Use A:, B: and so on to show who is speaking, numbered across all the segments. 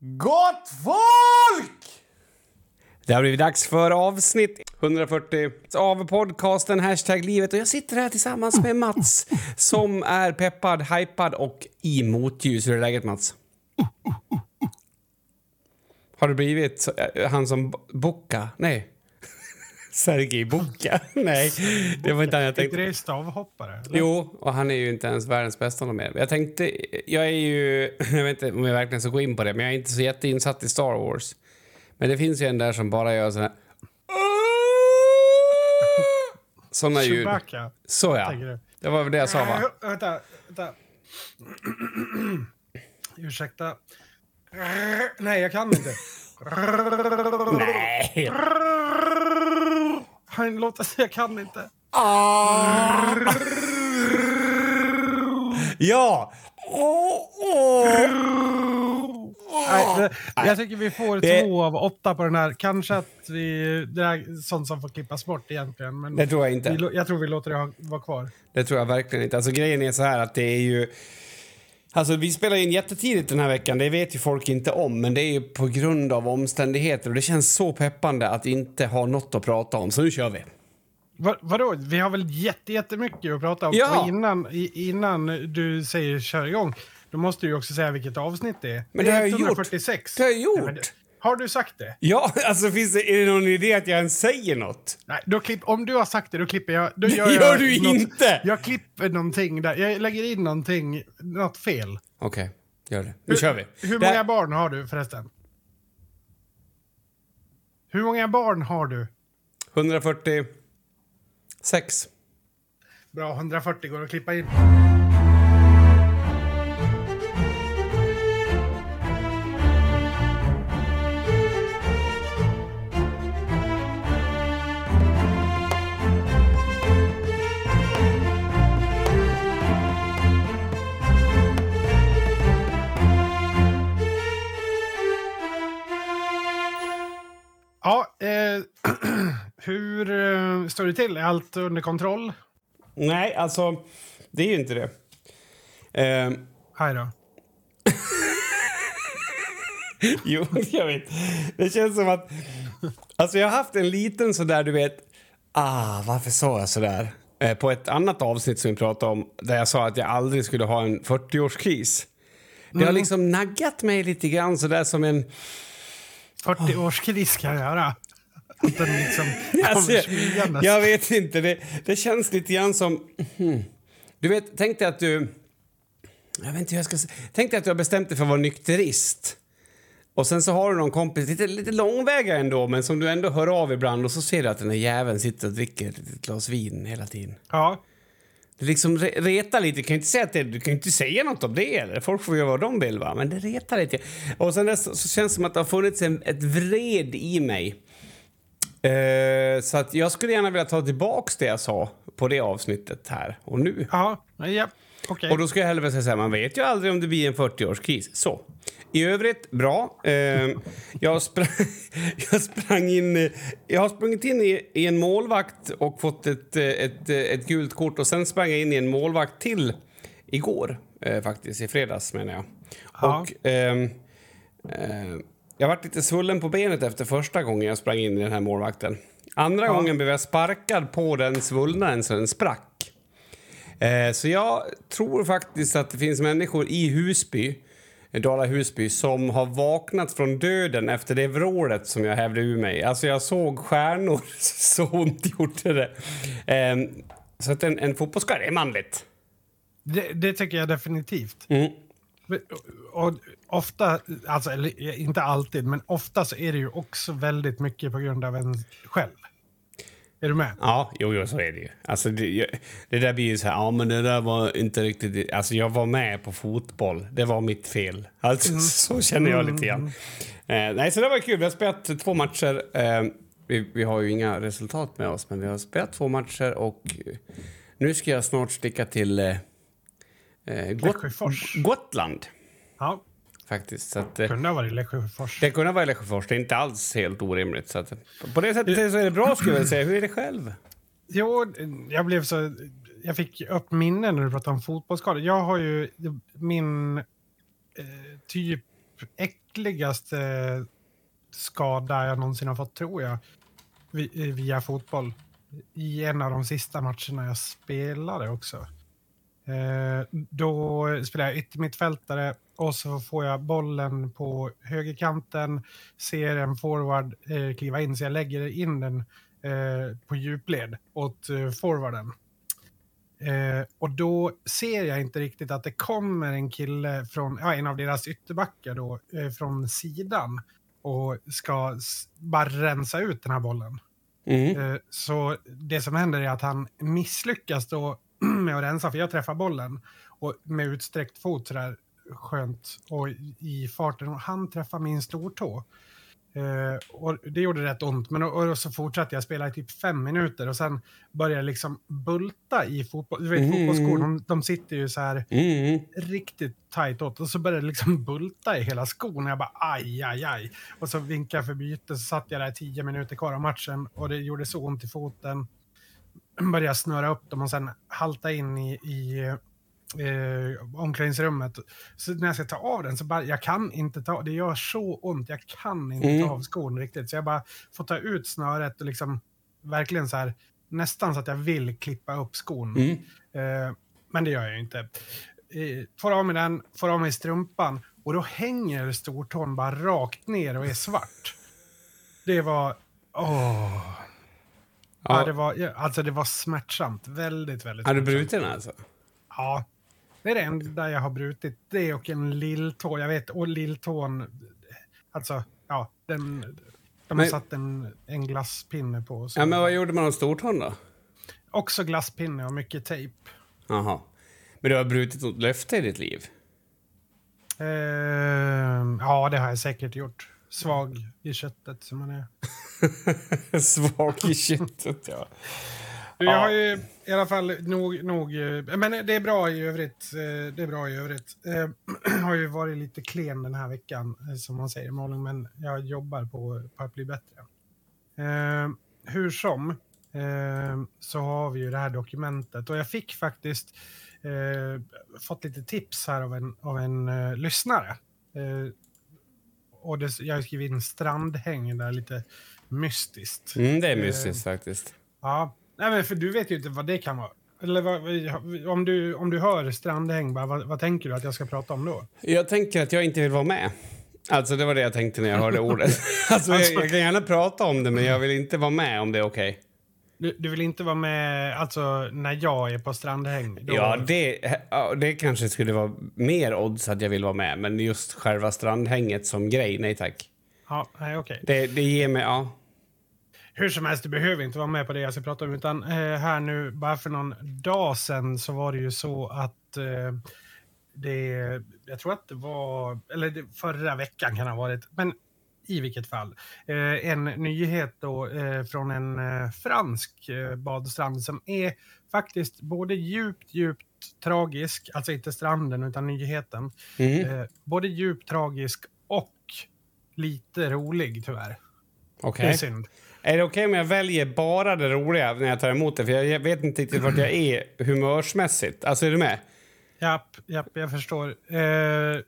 A: Gott folk!
B: Det har blivit dags för avsnitt 140 av podcasten Hashtag livet och jag sitter här tillsammans med Mats som är peppad, hypad och i motljus. Hur är läget Mats? Har du blivit eh, han som Boka? Nej. Sergej Boka? Nej, det var inte han jag tänkte.
C: Är det stavhoppare? eller?
B: Jo, och han är ju inte ens världens bästa någon mer. Jag tänkte, jag är ju, jag vet inte om jag verkligen ska gå in på det, men jag är inte så jätteinsatt i Star Wars. Men det finns ju en där som bara gör såna här... Såna ljud.
C: Chewbacca,
B: Så ja. Det var väl det jag sa va?
C: Äh, vänta, vänta. Ursäkta. Nej, jag kan inte.
B: Nej.
C: Låter sig, jag kan inte.
B: Ja!
C: Nej, det, jag tycker vi får
B: Det-
C: två av åtta på den här. Kanske att vi... Det är sånt som får klippas bort egentligen. Men
B: Det tror jag inte.
C: vi, jag tror vi låter det ha, vara kvar.
B: Det tror jag verkligen inte. Alltså grejen är så här att det är ju... Alltså vi spelar in jättetidigt den här veckan, det vet ju folk inte om, men det är ju på grund av omständigheter och det känns så peppande att inte ha något att prata om, så nu kör vi.
C: Va, vadå? Vi har väl jätte, jättemycket att prata om.
B: Ja.
C: Och innan, innan du säger kör igång, då måste du ju också säga vilket avsnitt det är.
B: Men det har jag gjort.
C: 146.
B: Det har jag gjort.
C: Har du sagt det?
B: Ja, alltså finns det, är det någon idé att jag ens säger något?
C: Nej, då klipp, om du har sagt det, då klipper jag... Då
B: Det
C: gör,
B: gör
C: jag
B: du
C: något,
B: inte!
C: Jag klipper någonting där. Jag lägger in någonting, något fel.
B: Okej, gör det. Nu kör vi.
C: Hur
B: Det
C: många barn har du förresten? Hur många barn har du?
B: 146.
C: Bra, 140 går att klippa in. Det till? Är allt under kontroll?
B: Nej, alltså, det är ju inte det. Ehm,
C: Hej då.
B: Jo, jag vet. Det känns som att... Alltså jag har haft en liten sådär, du vet... Ah, varför sa jag sådär? Eh, på ett annat avsnitt som vi pratade om, där jag sa att jag aldrig skulle ha en 40-årskris. Det har liksom naggat mig lite grann sådär som en...
C: 40-årskris kan jag göra. Att den liksom
B: Alltså,
C: smygandes.
B: jag vet inte, det, det känns lite grann som... Du vet, tänk dig att du... Jag vet inte hur jag ska säga. Tänk dig att du har bestämt dig för att vara nykterist. Och sen så har du någon kompis, lite, lite långväga ändå, men som du ändå hör av ibland och så ser du att den här jäveln sitter och dricker ett litet glas vin hela tiden.
C: Ja.
B: Det liksom re retar lite. Du kan ju inte säga, att det, du kan inte säga något om det. Eller? Folk får göra vad de vill, va? men det retar lite. Och sen dess så så känns det som att det har funnits en, ett vred i mig. Eh, så att jag skulle gärna vilja ta tillbaks det jag sa på det avsnittet här och nu.
C: Ja, ja. okej.
B: Och då ska jag hellre säga så här, man vet ju aldrig om det blir en 40-årskris. Så. I övrigt, bra. Eh, jag, sprang, jag sprang in... eh, Jag har sprungit in i, i en målvakt och fått ett, eh, ett, eh, ett gult kort och sen sprang jag in i en målvakt till igår, eh, faktiskt. I fredags, menar jag.
C: Ja.
B: Och... jag varit lite svullen på benet efter första gången jag sprang in i den här målvakten. Andra
C: Ja.
B: gången blev jag sparkad på den svullnaden så den sprack. Eh, så jag tror faktiskt att det finns människor i Husby, eh, Dala Husby, som har vaknat från döden efter det vrålet som jag hävde ur mig. Alltså jag såg stjärnor, så ont gjorde det. Eh, så att en, en fotbollsskada är manligt.
C: Det, det tycker jag definitivt.
B: Mm.
C: Och ofta, alltså eller, inte alltid, men ofta så är det ju också väldigt mycket på grund av en själv. Är du med?
B: Ja, jo, jo, så är det ju. Alltså, det, det där blir ju så här, ja men det där var inte riktigt... Alltså jag var med på fotboll, det var mitt fel. Alltså så känner jag lite grann. Eh, nej, så det var kul. Vi har spelat två matcher. Eh, vi, vi har ju inga resultat med oss, men vi har spelat två matcher och nu ska jag snart sticka till eh, eh, Got. Gotland,
C: Ja,
B: faktiskt. Så att, eh,
C: kunde ha varit Lesjöfors.
B: det kunde vara i Lesjöfors, det är inte alls helt orimligt. Så att, på det sättet så är det bra, skulle jag säga. Hur är det själv?
C: Jo, jag blev så... Jag fick upp minnen när du pratade om fotbollsskador. Jag har ju min eh, typ äckligaste skada jag någonsin har fått, tror jag, vi- via fotboll. I en av de sista matcherna jag spelade också. Eh, då spelar jag yttermittfältare och så får jag bollen på högerkanten, ser en forward eh, kliva in, så jag lägger in den eh, på djupled åt forwarden. Eh, och då ser jag inte riktigt att det kommer en kille från, ja, en av deras ytterbackar då, eh, från sidan och ska bara rensa ut den här bollen.
B: Mm.
C: Eh, Så det som händer är att han misslyckas då med att rensa, för jag träffar bollen och med utsträckt fot sådär skönt och i farten. Och han träffar min stortå. Eh, och det gjorde rätt ont, men och, och så fortsatte jag spela i typ fem minuter och sen började jag liksom bulta i fotboll. Du vet,
B: Mm.
C: fotbollsskor, de, de sitter ju så här
B: Mm.
C: riktigt tajt åt och så började det liksom bulta i hela skon och jag bara aj, aj, aj. Och så vinkade jag för byte så satt jag där tio minuter kvar av matchen och det gjorde så ont i foten. Började snöra upp dem och sen halta in i, i eh, omklädningsrummet. Så när jag ska ta av den så bara, jag kan inte ta, det gör så ont, jag kan inte
B: Mm.
C: ta av skon riktigt. Så jag bara får ta ut snöret och liksom verkligen så här, nästan så att jag vill klippa upp skon.
B: Mm.
C: Eh, men det gör jag ju inte. Eh, får av mig den, får av mig strumpan och då hänger stortån bara rakt ner och är svart. Det var... Åh. Ja.
B: Ja.
C: det var, alltså det var smärtsamt. Väldigt, väldigt
B: Har du brutit den alltså?
C: Ja. Det är det enda jag har brutit. Det och en lilltå. Jag vet, och lilltån... Alltså, ja. Den, de har
B: Men-
C: satt en, en glasspinne på. Så
B: Ja, men vad gjorde man av stortån då?
C: Också glasspinne och mycket tejp.
B: Jaha. Men du har brutit något löfte i ditt liv?
C: Ehm, ja, det har jag säkert gjort. Svag i köttet som man är.
B: Svag i köttet, ja.
C: Du, Jag
B: Ja.
C: har ju i alla fall nog, nog... Men det är bra i övrigt. eh, Det är bra i övrigt. Eh, har ju varit lite klen den här veckan, eh, som man säger i Malung, men jag jobbar på, på att bli bättre. Hur som, så har vi ju det här dokumentet. Och jag fick faktiskt fått lite tips här av en, av en lyssnare. Eh, och det, jag har skrivit in strandhäng där lite mystiskt.
B: Mm, det är mystiskt faktiskt.
C: Ja, Nej, men för du vet ju inte vad det kan vara. Eller vad, om, du, om du hör strandhäng, bara, vad, vad tänker du att jag ska prata om då?
B: Jag tänker att jag inte vill vara med. Alltså det var det jag tänkte när jag hörde ordet. Alltså, jag, jag kan gärna prata om det men jag vill inte vara med om det är okej.
C: Du, du vill inte vara med alltså, när jag är på strandhäng? Då,
B: Ja, det, ja, det kanske skulle vara mer odds att jag vill vara med men just själva strandhänget som grej, nej tack.
C: Ja, nej, okej.
B: Det, det ger mig, ja.
C: Hur som helst, du behöver inte vara med på det jag ska prata om. Utan eh, här nu, bara för någon dag sedan så var det ju så att eh, det, jag tror att det var, eller det, förra veckan kan det ha varit, men i vilket fall. Eh, en nyhet då eh, från en eh, fransk badstrand som är faktiskt både djupt, djupt tragisk, alltså inte stranden utan nyheten.
B: Mm.
C: Både djupt tragisk och lite rolig tyvärr.
B: Okej.
C: Det är synd.
B: Är det okej om jag väljer bara det roliga när jag tar emot det? För jag, vet inte riktigt vart jag är humörsmässigt. Alltså är du med?
C: Japp, japp, jag förstår. Eh,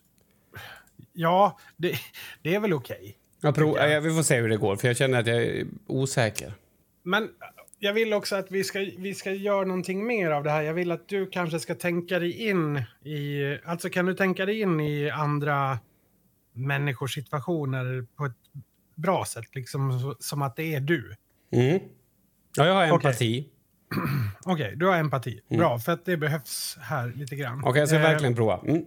C: ja, det, det är väl okej.
B: Jag prov,
C: Tycker jag.
B: ja, vi får se hur det går för jag känner att jag är osäker.
C: Men jag vill också att vi ska, vi ska göra någonting mer av det här. Jag vill att du kanske ska tänka dig in i... Alltså kan du tänka dig in i andra människors situationer på ett bra sätt? Liksom som att det är du.
B: Mm. Ja, jag har empati.
C: Okej, du har empati. Bra, för att det behövs här lite grann.
B: Mm. Okej, jag ska
C: Eh,
B: verkligen prova. Mm.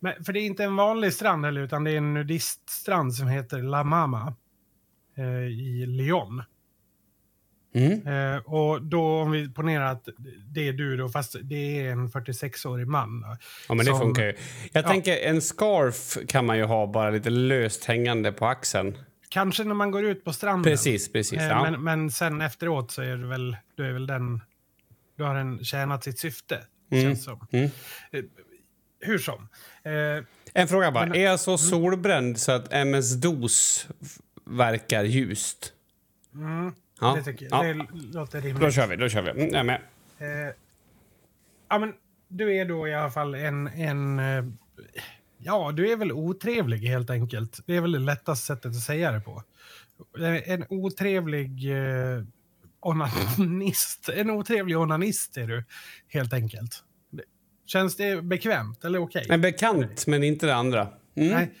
C: Men, för det är inte en vanlig strand heller, utan det är en nudiststrand som heter La Mama eh, i Lyon.
B: Mm.
C: Eh, och då om vi ponerar att det är du då, fast det är en 46-årig man. Då.
B: Ja, men det
C: Som-
B: funkar ju. Jag
C: Ja.
B: tänker en scarf kan man ju ha bara lite löst hängande på axeln.
C: Kanske när man går ut på stranden.
B: Precis, precis.
C: Eh,
B: Ja.
C: men, men sen efteråt så är du väl, du är väl den, du har den tjänat sitt syfte.
B: Mm.
C: Känns som.
B: Mm.
C: Hur som. Eh,
B: En fråga bara.
C: Men-
B: Är jag så solbränd så att MS-DOS verkar ljust?
C: mm,
B: Ja.
C: Det tycker jag.
B: ja.
C: Det låter rimligt.
B: Då kör vi. Då kör vi. Mm, jag är med.
C: Eh, ja, men du är då i alla fall en, en eh, Ja, du är väl otrevlig helt enkelt. Det är väl det lättaste sättet att säga det på. En otrevlig eh, onanist. En otrevlig onanist är du, helt enkelt. Känns det bekvämt eller okej?
B: Okay? Bekant, men inte det andra. Mm. Nej.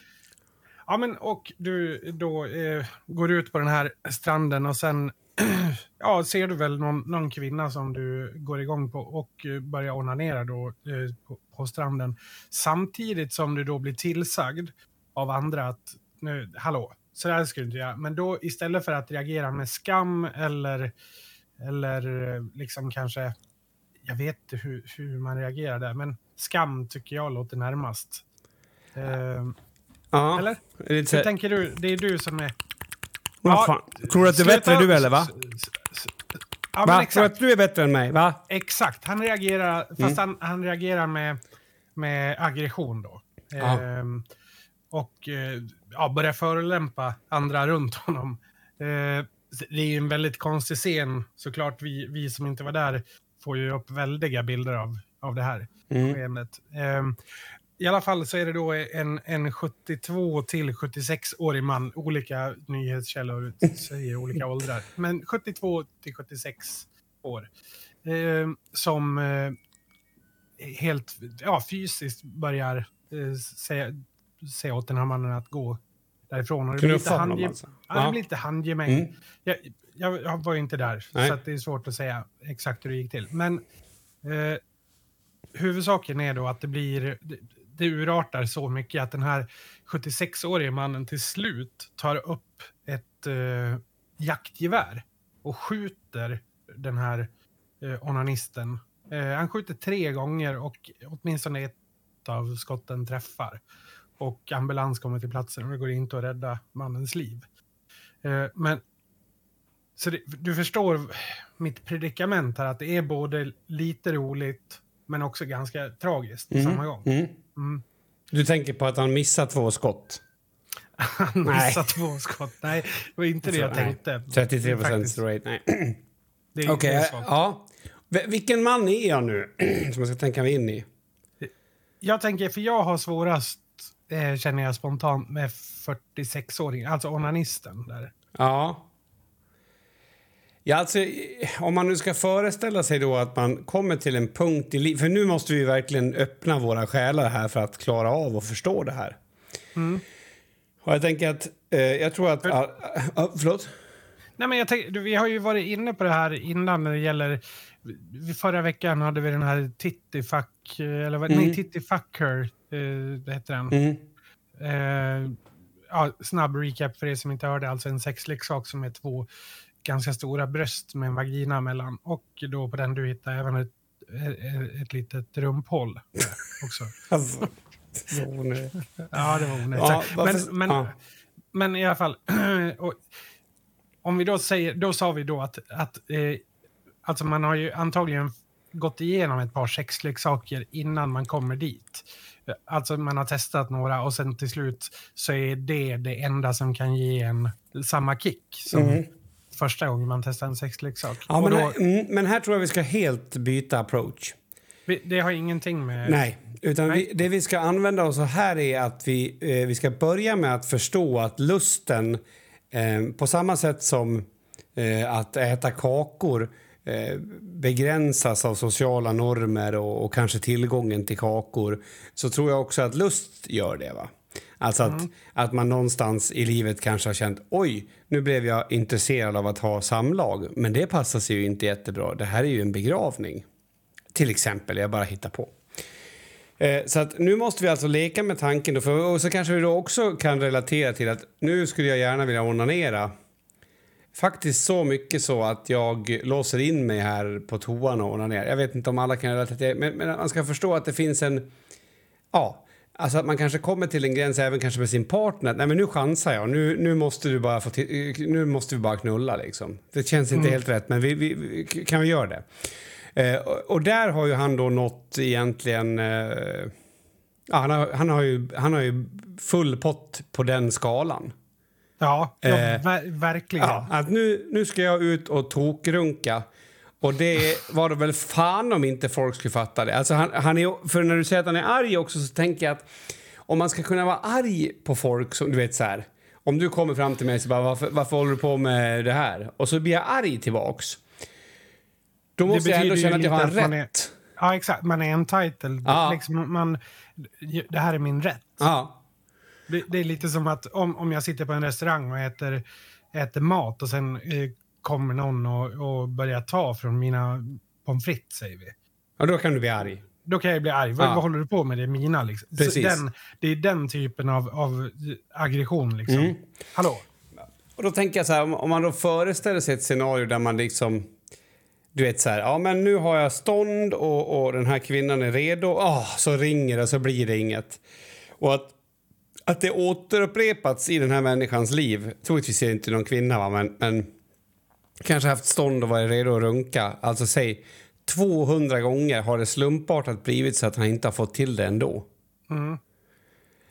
C: Ja, men och du då eh, går ut på den här stranden och sen ja, ser du väl någon, någon, kvinna som du går igång på och eh, börjar onanera då eh, på, på, stranden. Samtidigt som du då blir tillsagd av andra att nu, hallå, så där ska du inte göra. Men då istället för att reagera med skam eller, eller eh, liksom kanske, jag vet inte hur, hur man reagerar där, men skam tycker jag låter närmast. Eh,
B: ja,
C: eller? Hur tänker du? Det är du som är...
B: Ja, Tror du att du är bättre än du eller va? Ja, va? Tror du att du är bättre än mig? Va?
C: Exakt. Han reagerar, fast mm. han, han reagerar med, med aggression då. Ja. Ehm, och eh, ja, börjar förolämpa andra runt honom. Eh, det är ju en väldigt konstig scen såklart. Vi, vi som inte var där får ju upp väldiga bilder av, av det här mm. skeendet. Eh, I alla fall så är det då en, en 72 till 76-årig man. Olika nyhetskällor säger olika åldrar. Men 72 till 76 år. Eh, som eh, helt ja, fysiskt börjar eh, säga, säga åt den här mannen att gå därifrån. Och det
B: Knuffa honom handge... alltså?
C: Ja, det blir lite handgemäng. Mm. Jag, jag, jag, var ju inte där, Nej. så det är svårt att säga exakt hur det gick till. Men eh, huvudsaken är då att det blir... Det, det urartar så mycket att den här 76-årige mannen till slut tar upp ett eh, jaktgevär och skjuter den här eh, onanisten. Eh, han skjuter tre gånger och åtminstone ett av skotten träffar och ambulans kommer till platsen och det går inte att rädda mannens liv. Eh, men så det, du förstår mitt predikament här, att det är både lite roligt men också ganska tragiskt på mm. samma gång. Mm.
B: Mm. Du tänker på att han missar två skott?
C: han missar två skott. Nej, det var inte det jag alltså, tänkte.
B: 33 procent rate, nej. Okej, okay, ja. Vilken man är jag nu som jag ska tänka mig in i?
C: Jag tänker, för jag har svårast eh, känner jag spontant med 46-åringen, alltså onanisten där.
B: Ja. Ja, alltså, om man nu ska föreställa sig då att man kommer till en punkt i livet... För nu måste vi verkligen öppna våra själar här för att klara av och förstå det här. Mm. Och jag tänker att... Eh, jag tror att... För, ah, förlåt?
C: Nej, men jag tänk, vi har ju varit inne på det här innan när det gäller... Förra veckan hade vi den här Tittifuck... Eller mm. nej, Tittifucker eh, det heter den. Mm. Eh, ja, snabb recap för er som inte hörde. Alltså en sexleksak som är två ganska stora bröst med en vagina mellan. Och då på den du hittar även ett, ett, litet rumphål också.
B: alltså,
C: ja, det var onödigt. Ja, men, men, ja. men i alla fall. och, om vi då säger, då sa vi då att, att eh, alltså man har ju antagligen gått igenom ett par sexleksaker innan man kommer dit. Alltså man har testat några och sen till slut så är det det enda som kan ge en samma kick som mm. Första gången man testar en sexleksak.
B: Ja, men, då, här, mm, men här tror jag vi ska helt byta approach.
C: Det har ingenting med...
B: Nej, utan Nej. Vi, det vi ska använda oss av här är att vi, eh, vi ska börja med att förstå att lusten eh, på samma sätt som eh, att äta kakor Eh, begränsas av sociala normer och, och, kanske tillgången till kakor så tror jag också att lust gör det. va? Alltså att, mm. att man någonstans i livet kanske har känt oj, nu blev jag intresserad av att ha samlag. Men det passar sig ju inte jättebra. Det här är ju en begravning. Till exempel, jag bara hittar på. Eh, så att nu måste vi alltså leka med tanken då, för, och så kanske vi då också kan relatera till att nu skulle jag gärna vilja onanera Faktiskt så mycket så att jag låser in mig här på toan och onanerar. Jag vet inte om alla kan relatera men, men man ska förstå att det finns en... Ja, alltså att man kanske kommer till en gräns även kanske med sin partner. Nej men nu chansar jag, nu, nu måste du bara få nu måste vi bara knulla liksom. Det känns inte mm. helt rätt men vi, vi, kan vi göra det? Eh, och, och, där har ju han då nått egentligen... Eh, han, har, han, har ju, han har ju full pott på den skalan.
C: Ja, ja eh, ver verkligen. Ja,
B: att nu, nu ska jag ut och tokrunka. Och det var det väl fan om inte folk skulle fatta det. Alltså han, han är, för när du säger att han är arg också så tänker jag att om man ska kunna vara arg på folk som du vet så här. Om du kommer fram till mig och bara varför, varför håller du på med det här? Och så blir jag arg tillbaks. Då måste jag ändå känna att jag har
C: man
B: rätt.
C: Ja, exakt. Man är entitled.
B: Ja.
C: Liksom, man, det här är min rätt.
B: Ja.
C: Det, det är lite som att om, om jag sitter på en restaurang och äter, äter mat och sen eh, kommer någon och, och börjar ta från mina pommes frites, säger vi.
B: ja, då kan du bli arg.
C: Då kan jag bli arg. Vad,
B: Ja.
C: vad håller du på med? Det är mina. Liksom.
B: Precis.
C: Den, det är den typen av, av aggression. Liksom.
B: Mm.
C: Hallå?
B: Och då tänker jag så här, om- om man då föreställer sig ett scenario där man liksom... Du vet så här, ja men nu har jag stånd och, och den här kvinnan är redo. Ah, så ringer det så blir det inget. Och att, att det återupprepats i den här människans liv. Troligtvis är det inte någon kvinna va, men, men kanske haft stånd och varit redo att runka. Alltså säg 200 gånger har det slumpartat blivit så att han inte har fått till det ändå.
C: Mm.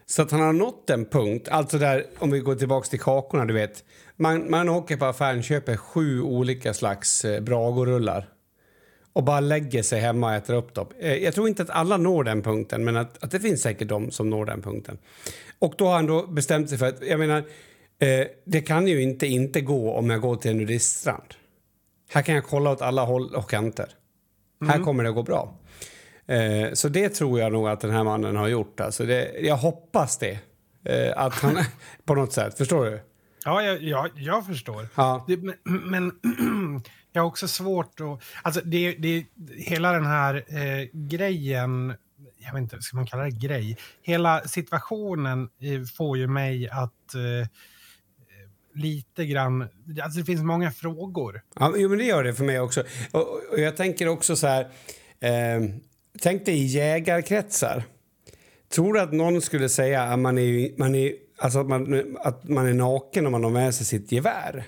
B: Så att han har nått en punkt, alltså där om vi går tillbaks till kakorna, du vet. Man, man åker på affären, köper sju olika slags eh, Bragorullar och bara lägger sig hemma och äter upp dem. Eh, jag tror inte att alla når den punkten, men att, att det finns säkert de som når den punkten. Och då har han då bestämt sig för att, jag menar, eh, det kan ju inte inte gå om jag går till en nudiststrand. Här kan jag kolla åt alla håll och kanter. Här kommer det gå bra. Eh, så det tror jag nog att den här mannen har gjort. Alltså det, jag hoppas det. Eh, att han, på något sätt. Förstår du?
C: Ja, jag, jag, jag förstår.
B: Ja.
C: Det, men men jag har också svårt att... Alltså, det, det, hela den här eh, grejen... Jag vet inte, ska man kalla det grej? Hela situationen eh, får ju mig att eh, lite grann... Alltså det finns många frågor.
B: Ja, men- jo, men det gör det för mig också. Och, och jag tänker också så här... Eh, tänk dig i jägarkretsar. Tror du att någon skulle säga att man är, man är, alltså att, man, att man är naken om man har med sig sitt gevär?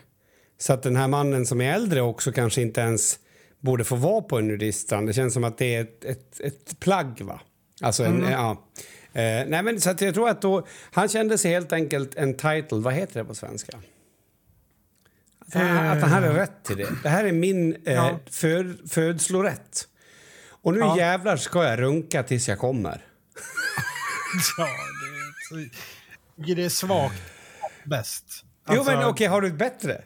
B: Så att den här mannen som är äldre också kanske inte ens borde få vara på en nudiststrand. Det känns som att det är ett, ett, ett plagg, va? Alltså en, ja. Eh, nej, men så att jag tror att då, han kände sig helt enkelt entitled. Vad heter det på svenska? Han, att han hade rätt till det. Det här är min eh,
C: Ja.
B: föd, födslorätt. Och nu
C: Ja.
B: jävlar ska jag runka tills jag kommer.
C: Ja, det, är- tycker det är svagt bäst.
B: jo,
C: Alltså,
B: men okej, har du ett bättre?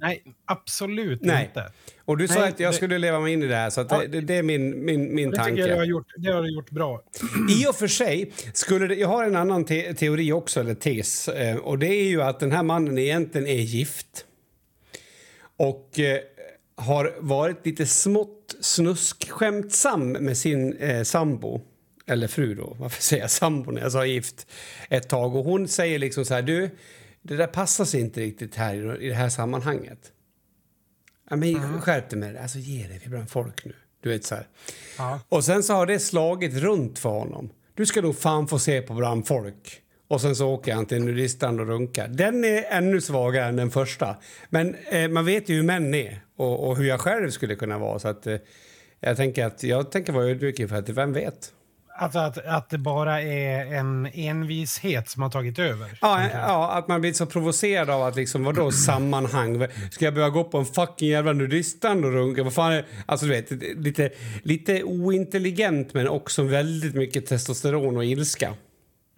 C: Nej, absolut
B: Nej.
C: inte.
B: Och du sa
C: Nej,
B: att jag
C: det-
B: skulle leva mig in i det här, så det, det, det är min, min, min
C: Det
B: tanke.
C: tycker jag du har gjort, det har du gjort bra.
B: I och för sig, skulle jag har en annan te teori också, eller tes. Eh, och det är ju att den här mannen egentligen är gift. Och eh, har varit lite smått snuskskämtsam med sin eh, sambo. Eller fru då, varför säger jag sambo när jag sa gift? Ett tag. Och hon säger liksom så här, du, det där passar sig inte riktigt här i, det här sammanhanget. Ja, men skärp dig med det, alltså ge dig bland folk nu. Du vet så.
C: Ja.
B: Och sen så har det slagit runt för honom. Du ska nog fan få se på bland folk. Och sen så åker han till nudiststrand och runkar. Den är ännu svagare än den första. Men eh, man vet ju hur män är och, och hur jag själv skulle kunna vara. Så att, eh, jag tänker att jag tänker vara ödmjuk inför att vem vet?
C: Alltså att, att det bara är en envishet som har tagit över.
B: Ja, ja, att man blir så provocerad av att liksom, vadå sammanhang? Ska jag börja gå på en fucking jävla nudiststrand och runka? Vad fan är Alltså du vet, lite, lite ointelligent men också väldigt mycket testosteron och ilska.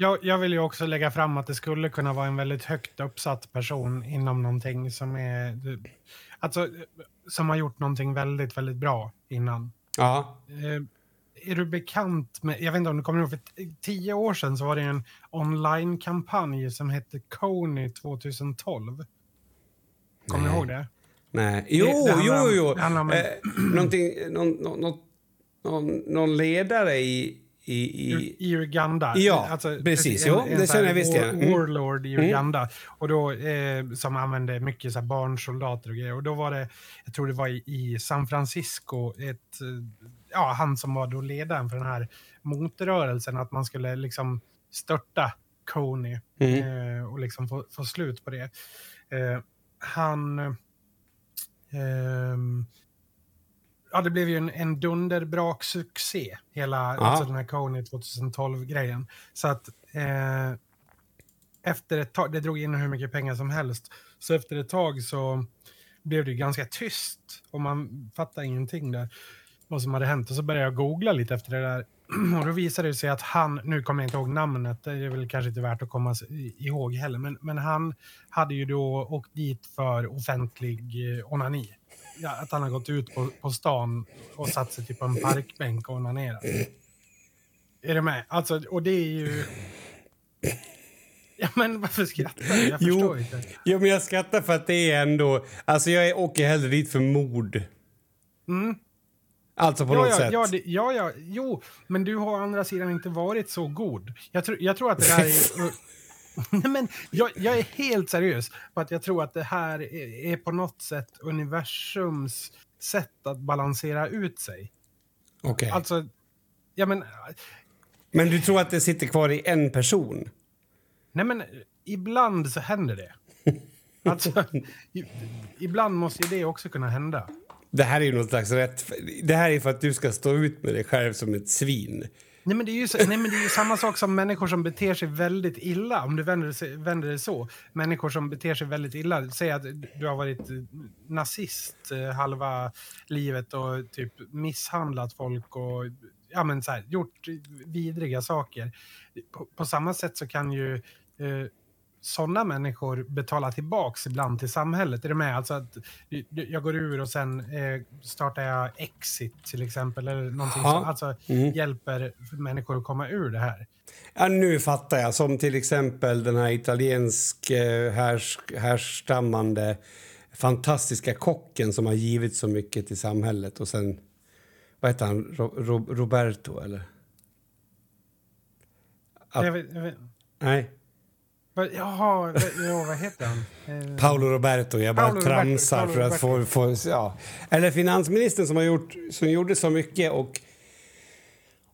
C: Jag, jag vill ju också lägga fram att det skulle kunna vara en väldigt högt uppsatt person inom någonting som är... Alltså, som har gjort någonting väldigt, väldigt bra innan.
B: Ja.
C: Eh, är du bekant med, jag vet inte om du kommer ihåg, för tio år sedan så var det en online-kampanj som hette Kony 2012. Kommer du ihåg det?
B: Nej. Jo,
C: det handlar
B: jo,
C: om-
B: jo.
C: det om en-
B: Eh, någon, någon, någon ledare i... i, i
C: I Uganda.
B: Ja, precis. Jo, det
C: så
B: känner jag visst. Mm.
C: Warlord i
B: Mm.
C: Uganda. Och då, eh, som använde mycket så här barnsoldater och grejer. Och då var det, jag tror det var i, i San Francisco, ett, eh, ja, han som var då ledaren för den här motrörelsen, att man skulle liksom störta Coney
B: Mm.
C: eh, och liksom få, få slut på det. Eh, han... Ja, det blev ju en, en dunderbrak succé, hela alltså den här Coney 2012-grejen. Så att eh, efter ett tag, det drog in hur mycket pengar som helst, så efter ett tag så blev det ju ganska tyst och man fattade ingenting där. vad som hade hänt. Och så började jag googla lite efter det där. Och då visade det sig att han, nu kommer jag inte ihåg namnet, det är väl kanske inte värt att komma ihåg heller, men, men han hade ju då åkt dit för offentlig eh, onani. Ja, att han har gått ut på, på stan och satt sig typ på en parkbänk och onanerat. Är du med? Alltså, och det är ju... Ja, men varför skrattar du? Jag
B: Jo.
C: förstår inte.
B: Jo, men jag skrattar för att det är ändå... Alltså jag åker hellre dit för mord.
C: Mm.
B: Alltså på
C: Ja,
B: något
C: ja,
B: sätt.
C: ja, det, ja, ja, jo, men du har å andra sidan inte varit så god. Jag, tror- jag tror att det där är... Nej, men jag, jag är helt seriös på att jag tror att det här är, är på något sätt universums sätt att balansera ut sig.
B: Okej.
C: Alltså, ja men,
B: Men du tror att det sitter kvar i en person?
C: nej men, ibland så händer det. Alltså, ibland måste ju det också kunna hända.
B: Det här är ju något slags rätt... Det här är för att du ska stå ut med dig själv som ett svin.
C: Nej men, det är ju, så- nej men det är ju samma sak som människor som beter sig väldigt illa, om du vänder, sig- vänder det så. Människor som beter sig väldigt illa. Säg att du har varit nazist eh, halva livet och typ misshandlat folk och ja, men så här, gjort vidriga saker. På, på samma sätt så kan ju eh, sådana människor betala tillbaks ibland till samhället. Är du med? Alltså att jag går ur och sen eh, startar jag Exit till exempel. Eller någonting
B: Ja.
C: så, alltså
B: Mm.
C: hjälper människor att komma ur det här.
B: Ja, nu fattar jag. Som till exempel den här italiensk eh, härs, härstammande fantastiska kocken som har givit så mycket till samhället. Och sen... Vad heter han? Ro, Ro, Roberto, eller? Att-
C: Jag vet, jag vet,
B: Nej.
C: Jaha, ja, vad heter han? Eh,
B: Paolo Roberto. Jag bara
C: Paolo Roberto,
B: tramsar
C: Paolo
B: för att få... få ja. Eller finansministern som, har gjort, som gjorde så mycket och...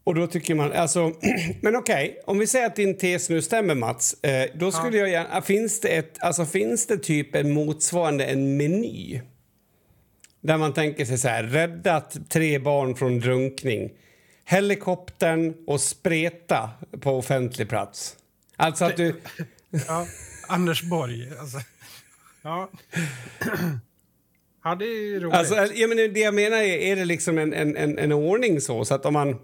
B: Och då tycker man... Alltså, men okej, om vi säger att din tes nu stämmer, Mats. Eh, då skulle jag gärna... Finns det, ett, alltså, finns det typ en motsvarande en meny? Där man tänker sig så här, räddat tre barn från drunkning. Helikoptern och spreta på offentlig plats. Alltså att du...
C: ja, Anders Borg. Alltså. Ja. ja, det är ju roligt.
B: Alltså, jag menar, det jag menar är, är det liksom en, en, en, ordning så? Så att om man...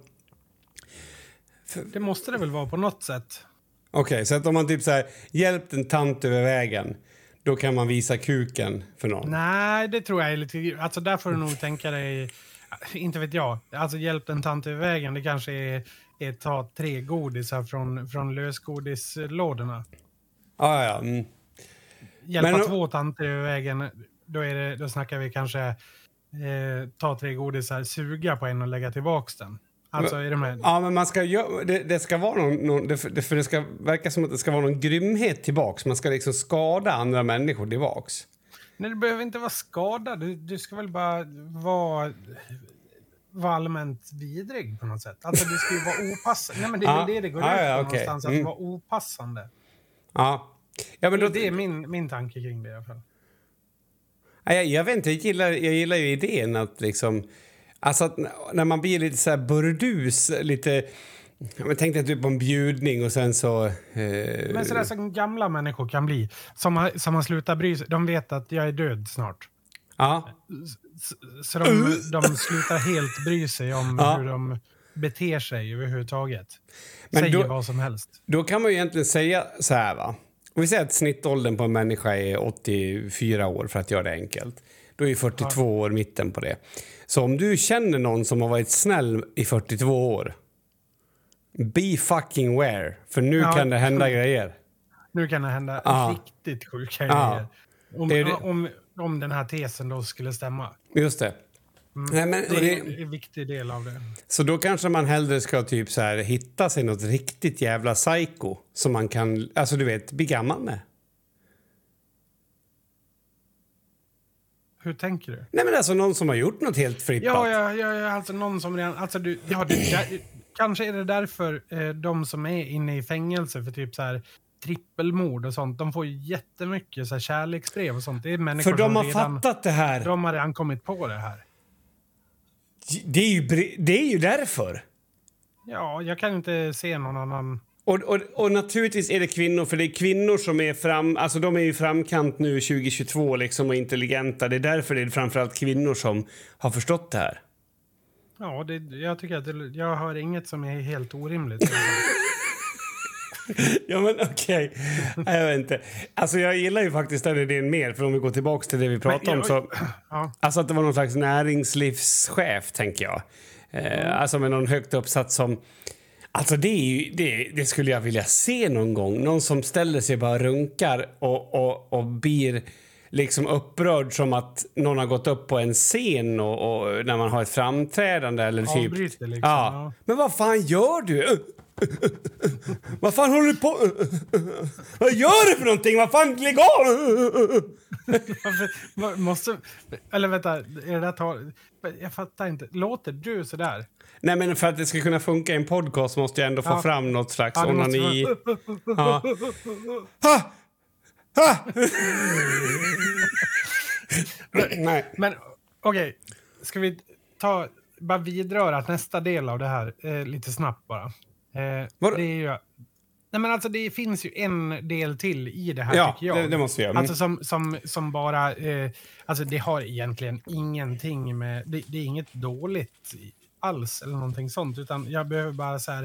C: det måste det väl vara på något sätt.
B: Okej, så att om man typ så här, hjälpt en tant över vägen, då kan man visa kuken för någon?
C: Nej, det tror jag är lite... Alltså där får du nog tänka dig... Inte vet jag. Alltså hjälp en tant över vägen. Det kanske är, är ta tre godisar från, från lösgodislådorna.
B: Ja, ja. Mm.
C: Hjälpa
B: Men-
C: två tanter över vägen. Då, är det, då snackar vi kanske eh, ta tre godisar, suga på en och lägga tillbaks den. Alltså är det med?
B: Ja, men man ska gö- det, det ska vara någon, någon det, för det ska verka som att det ska vara någon grymhet tillbaks. Man ska liksom skada andra människor tillbaks.
C: Nej, du behöver inte vara skadad. Du, du ska väl bara vara, vara allmänt vidrig på något sätt. Alltså du ska ju vara opassande. Nej, men det är
B: Ja.
C: det det går
B: Ja,
C: ut på
B: ja,
C: någonstans. Att
B: Mm.
C: vara opassande.
B: Ja. Ja, men då,
C: Det är min, min tanke kring det i alla fall.
B: Ja, jag, jag vet inte, jag gillar, jag gillar ju idén att liksom... Alltså att när man blir lite så här burdus, lite... Men tänk dig typ på en bjudning och sen så... Eh,
C: Men sådär som gamla människor kan bli. Som, har- som har slutat bry sig. De vet att jag är död snart.
B: ja.
C: Så, så de, de slutar helt bry sig om
B: Ja.
C: hur de beter sig överhuvudtaget.
B: Men
C: Säger
B: då-
C: vad som helst.
B: Då kan man ju egentligen säga så här, va. Om vi säger att snittåldern på en människa är 84 år, för att göra det enkelt. Då är 42 år mitten på det. Så om du känner någon som har varit snäll i 42 år, be fucking ware, för nu
C: Ja.
B: kan det hända grejer.
C: Nu kan det hända
B: Ja.
C: riktigt sjuka
B: Ja.
C: grejer. Om,
B: Det det-
C: om, om den här tesen då skulle stämma.
B: Just det. Nej, men,
C: Det är en viktig del av det.
B: så då kanske man hellre ska typ så här, hitta sig något riktigt jävla psycho som man kan, alltså du vet, bli gammal med.
C: Hur tänker du?
B: Nej men alltså någon som har gjort något helt flippat.
C: Ja, ja, ja, alltså någon som redan... Alltså du, ja, det, där, kanske är det därför eh, de som är inne i fängelse för typ så här trippelmord och sånt, de får ju jättemycket så här kärleksbrev och sånt. Det är människor
B: För de
C: som
B: har
C: redan,
B: fattat det här.
C: De har redan kommit på det här.
B: Det är ju, det är ju därför.
C: Ja, jag kan inte se någon annan...
B: Och, och, och naturligtvis är det kvinnor, för det är kvinnor som är fram, alltså de är i framkant nu 2022 liksom och intelligenta. Det är därför det är framförallt kvinnor som har förstått det här.
C: Ja, det, jag tycker att det, jag hör inget som är helt orimligt.
B: Ja, men okej. Nej, Jag vet inte. Alltså, jag gillar ju faktiskt den idén mer, för om vi går tillbaka till det vi pratade om så...
C: ja.
B: Alltså att det var någon slags näringslivschef, tänker jag. Eh, Alltså med någon högt uppsatt som... Alltså det, ju, det, det skulle jag vilja se någon gång. Någon som ställer sig bara runkar och, och, och blir liksom upprörd som att någon har gått upp på en scen och, och när man har ett framträdande eller typ...
C: Avbryter liksom,
B: Ja.
C: ja.
B: Men vad fan gör du? Vad fan håller du på... vad gör du för någonting? Vad fan, lägg av!
C: Måste, eller vänta, är det där tal, jag fattar inte. Låter du sådär?
B: Nej, men för att det ska kunna funka i en podcast måste jag ändå få
C: Ja.
B: fram något slags
C: Ja,
B: onani. Ja. Ha! Ha! Nej.
C: Men okej, ska vi ta, bara vidröra nästa del av det här eh, lite snabbt bara. Eh,
B: Vadå?
C: det är ju, nej men alltså det finns ju en del till i det här
B: Ja,
C: tycker jag.
B: det, det måste göra. Mm.
C: Alltså som, som, som bara, eh, alltså det har egentligen ingenting med, det, det är inget dåligt alls eller någonting sånt, utan jag behöver bara så här,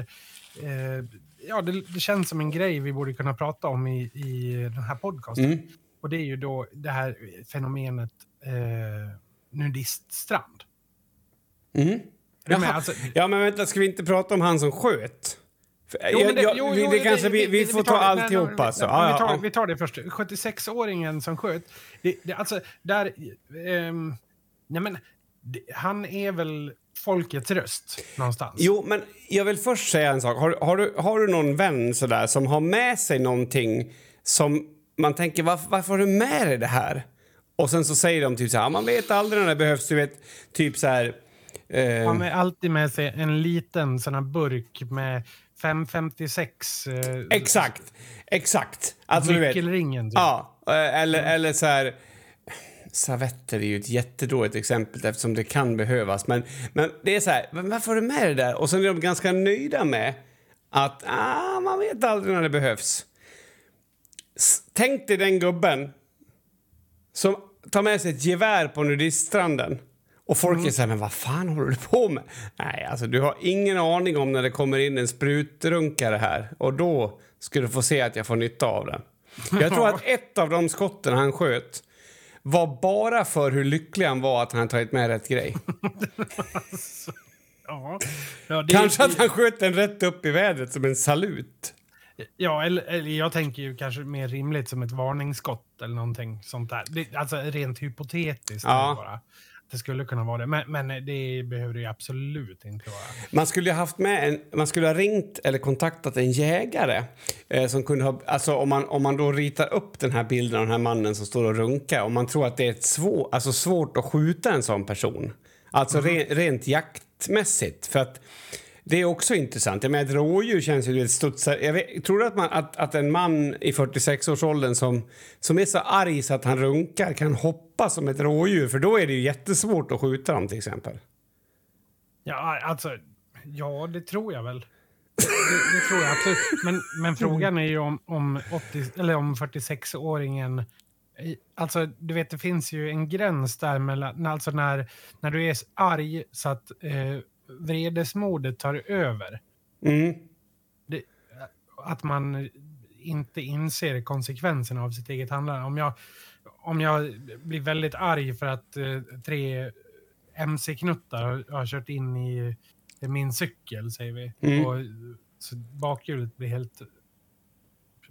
C: eh, ja det, det känns som en grej vi borde kunna prata om i, i den här podcasten.
B: Mm.
C: Och det är ju då det här fenomenet eh, nudiststrand.
B: Mm.
C: Med?
B: Jaha.
C: Alltså,
B: Ja, men vänta, ska vi inte prata om han som sköt?
C: Jo, men det-
B: jag,
C: jo,
B: vi,
C: jo,
B: det kanske vi, vi, får ta
C: tar det-
B: alltihop
C: nej, nej,
B: alltså. Ja,
C: vi,
B: ja,
C: tar,
B: ja.
C: vi tar det först. 76-åringen som sköt. Det, det, alltså, där, ehm, nej men, det, han är väl folkets röst någonstans?
B: Jo, men jag vill först säga en sak. Har, har, du, har du någon vän sådär som har med sig någonting som man tänker varför, varför har du med dig det här? Och sen så säger de typ så här, man vet aldrig när det behövs, du vet, typ så här... Eh,
C: Han har alltid med sig en liten sån här burk med 556 eh,
B: exakt, exakt. Alltså du vet.
C: nyckelringen. Typ.
B: Ja, eh, eller, eller så här... Servetter är ju ett jättedåligt exempel eftersom det kan behövas. Men, men det är så här, varför har du med det där? Och sen är de ganska nöjda med att ah, man vet aldrig när det behövs. S- Tänk dig den gubben som tar med sig ett gevär på nudiststranden. Och folk är så här, men vad fan håller du på med? Nej, alltså du har ingen aning om när det kommer in en sprutrunkare här. Och då ska du få se att jag får nytta av den. Jag tror att ett av de skotten han sköt var bara för hur lycklig han var att han tagit med rätt grej.
C: Ja. Ja, det-
B: Kanske
C: det-
B: att han sköt den rätt upp i vädret som en salut.
C: Ja, eller, eller jag tänker ju kanske mer rimligt som ett varningsskott eller någonting sånt där. Det, alltså rent hypotetiskt
B: Ja.
C: bara. Det skulle kunna vara det, men, men det behöver det absolut inte vara.
B: Man skulle haft med en, man skulle ha ringt eller kontaktat en jägare eh, som kunde ha, alltså om man, om man då ritar upp den här bilden av den här mannen som står och runkar om man tror att det är svår, alltså svårt att skjuta en sån person. Alltså re, rent jaktmässigt för att det är också intressant. Jag menar, ett rådjur känns ju lite studsar. Jag vet, tror du att, man, att, att en man i 46-årsåldern som, som är så arg så att han runkar kan hoppa som ett rådjur? För då är det ju jättesvårt att skjuta dem till exempel.
C: Ja, alltså, ja, det tror jag väl. Det, det tror jag absolut. Men, men frågan är ju om, om, 80, eller om 46-åringen... Alltså, du vet, det finns ju en gräns där mellan... Alltså när, när du är arg så att eh, vredesmodet tar över.
B: Mm.
C: det, att man inte inser konsekvenserna av sitt eget handlande. Om jag, om jag blir väldigt arg för att eh, tre mc-knuttar har, har kört in i min cykel, säger vi,
B: Mm.
C: och så bakhjulet blir helt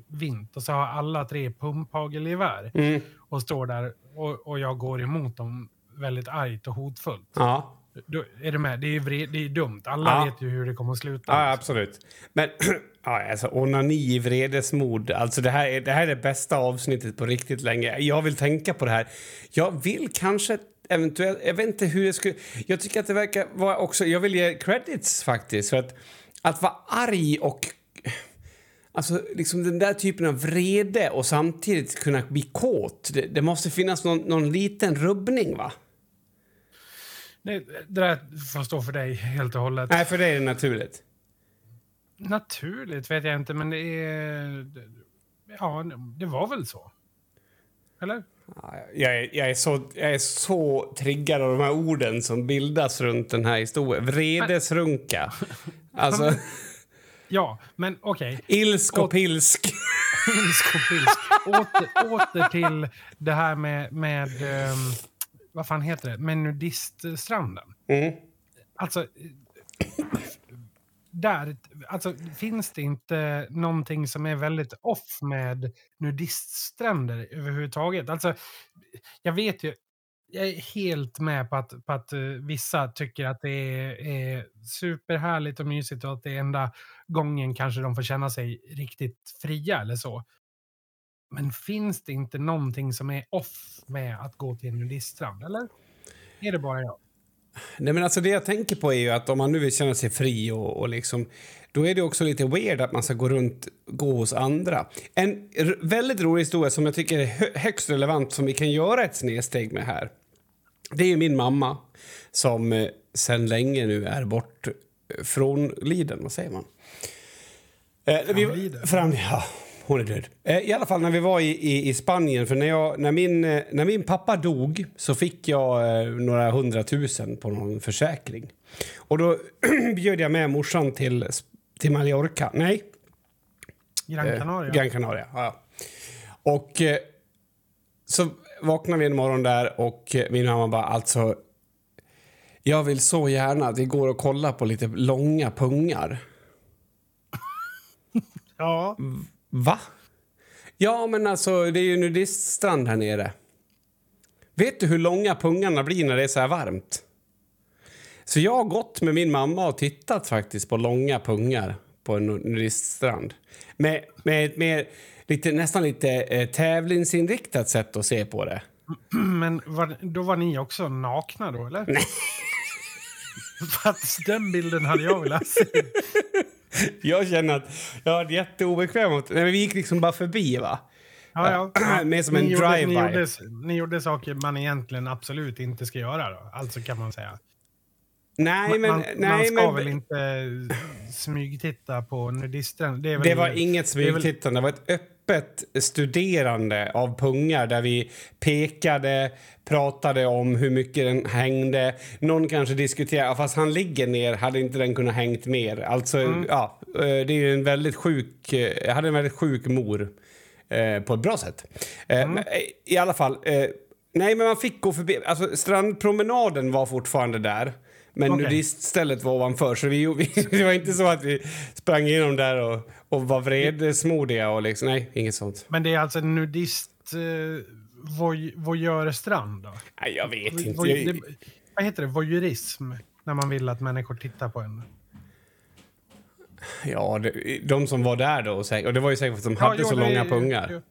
C: vint och så har alla tre pumphagelgevär
B: Mm.
C: och står där och, och jag går emot dem väldigt argt och hotfullt.
B: Ja.
C: Då är du med? Det är vred, det är dumt. Alla
B: Ja.
C: vet ju hur det kommer att sluta.
B: Ja,
C: liksom.
B: absolut. Men ja, alltså, onani i vredesmod. Alltså, det, här är, det här är det bästa avsnittet på riktigt länge. Jag vill tänka på det här. Jag vill kanske eventuellt... Jag vet inte hur det skulle... Jag tycker att det verkar vara också... Jag vill ge credits faktiskt. För att, att vara arg och... Alltså liksom den där typen av vrede och samtidigt kunna bli kåt. Det, det måste finnas någon, någon liten rubbning, va?
C: Det, det där får stå för dig helt och hållet.
B: Nej, för det är det naturligt.
C: Naturligt vet jag inte, men det är... Ja, det var väl så. Eller?
B: Jag är, jag, är så, jag är så triggad av de här orden som bildas runt den här historien. Vredesrunka. Alltså,
C: Ja, men okej.
B: ilsk och pilsk.
C: Ilsk och pilsk. Åter, åter till det här med, med ehm, vad fan heter det, med nudiststranden.
B: Mm.
C: Alltså, där, alltså, finns det inte någonting som är väldigt off med nudiststränder överhuvudtaget? Alltså, jag vet ju, jag är helt med på att, på att uh, vissa tycker att det är, är superhärligt och mysigt och att det är enda gången kanske de får känna sig riktigt fria eller så. Men finns det inte någonting som är off med att gå till en nudiststrand, eller? Är det bara jag?
B: Nej, men alltså det jag tänker på är ju att om man nu vill känna sig fri och, och liksom, då är det också lite weird att man ska gå runt, gå hos andra. En väldigt rolig historia som jag tycker är hö högst relevant som vi kan göra ett snedsteg med här. Det är ju min mamma som eh, sen länge nu är bort eh, frånliden, vad säger man? Eh, vi-? Fram, ja, hon är död. Eh, I alla fall när vi var i, i, i Spanien, för när, jag, när, min, eh, när min pappa dog så fick jag eh, några hundratusen på någon försäkring. Och då bjöd jag med morsan till, till Mallorca. Nej,
C: Gran
B: Eh,
C: Canaria?
B: Gran Canaria, ja. Och eh, så vaknade vi en morgon där och eh, min mamma bara alltså jag vill så gärna att vi går och kollar på lite långa pungar.
C: Ja.
B: Va? Ja, men alltså det är ju nudiststrand här nere. Vet du hur långa pungarna blir när det är så här varmt? Så jag har gått med min mamma och tittat faktiskt på långa pungar på en nudiststrand. Med, med mer, lite, nästan lite eh, tävlingsinriktat sätt att se på det.
C: Men var, då var ni också nakna då, eller? Nej. För att den bilden hade jag velat se.
B: Jag känner att jag var jätteobekväm. mot- Nej, men vi gick liksom bara förbi, va?
C: Ja, ja.
B: Mer som en drive-by.
C: Ni gjorde, ni gjorde saker man egentligen absolut inte ska göra då. Alltså kan man säga.
B: Nej, men...
C: man,
B: nej,
C: man ska
B: men,
C: väl inte smygtitta på nudisten? Det,
B: Det var inget smygtittande. Det var ett öppet studerande av pungar där vi pekade, pratade om hur mycket den hängde. Någon kanske diskuterade, fast han ligger ner, hade inte den kunnat hängt mer. Alltså,
C: Mm.
B: ja, eh, det är ju en väldigt sjuk... eh, Jag hade en väldigt sjuk mor eh, på ett bra sätt. Eh,
C: Mm.
B: eh, I alla fall. Eh, nej, men man fick gå förbi. Alltså, strandpromenaden var fortfarande där. Men
C: Okej.
B: nudiststället var ovanför, så vi, vi, det var inte så att vi sprang igenom där och, och var vredesmodiga och liksom, nej, inget sånt.
C: Men det är alltså en nudist eh, voy, voyeurstrand då?
B: Nej, jag vet inte.
C: Voy,
B: Jag,
C: det, vad heter det? Voyeurism? När man vill att människor tittar på en.
B: ja, det, de som var där då, och det var ju säkert för att de
C: Ja,
B: hade
C: jo,
B: så
C: det-
B: långa pungar.
C: jo.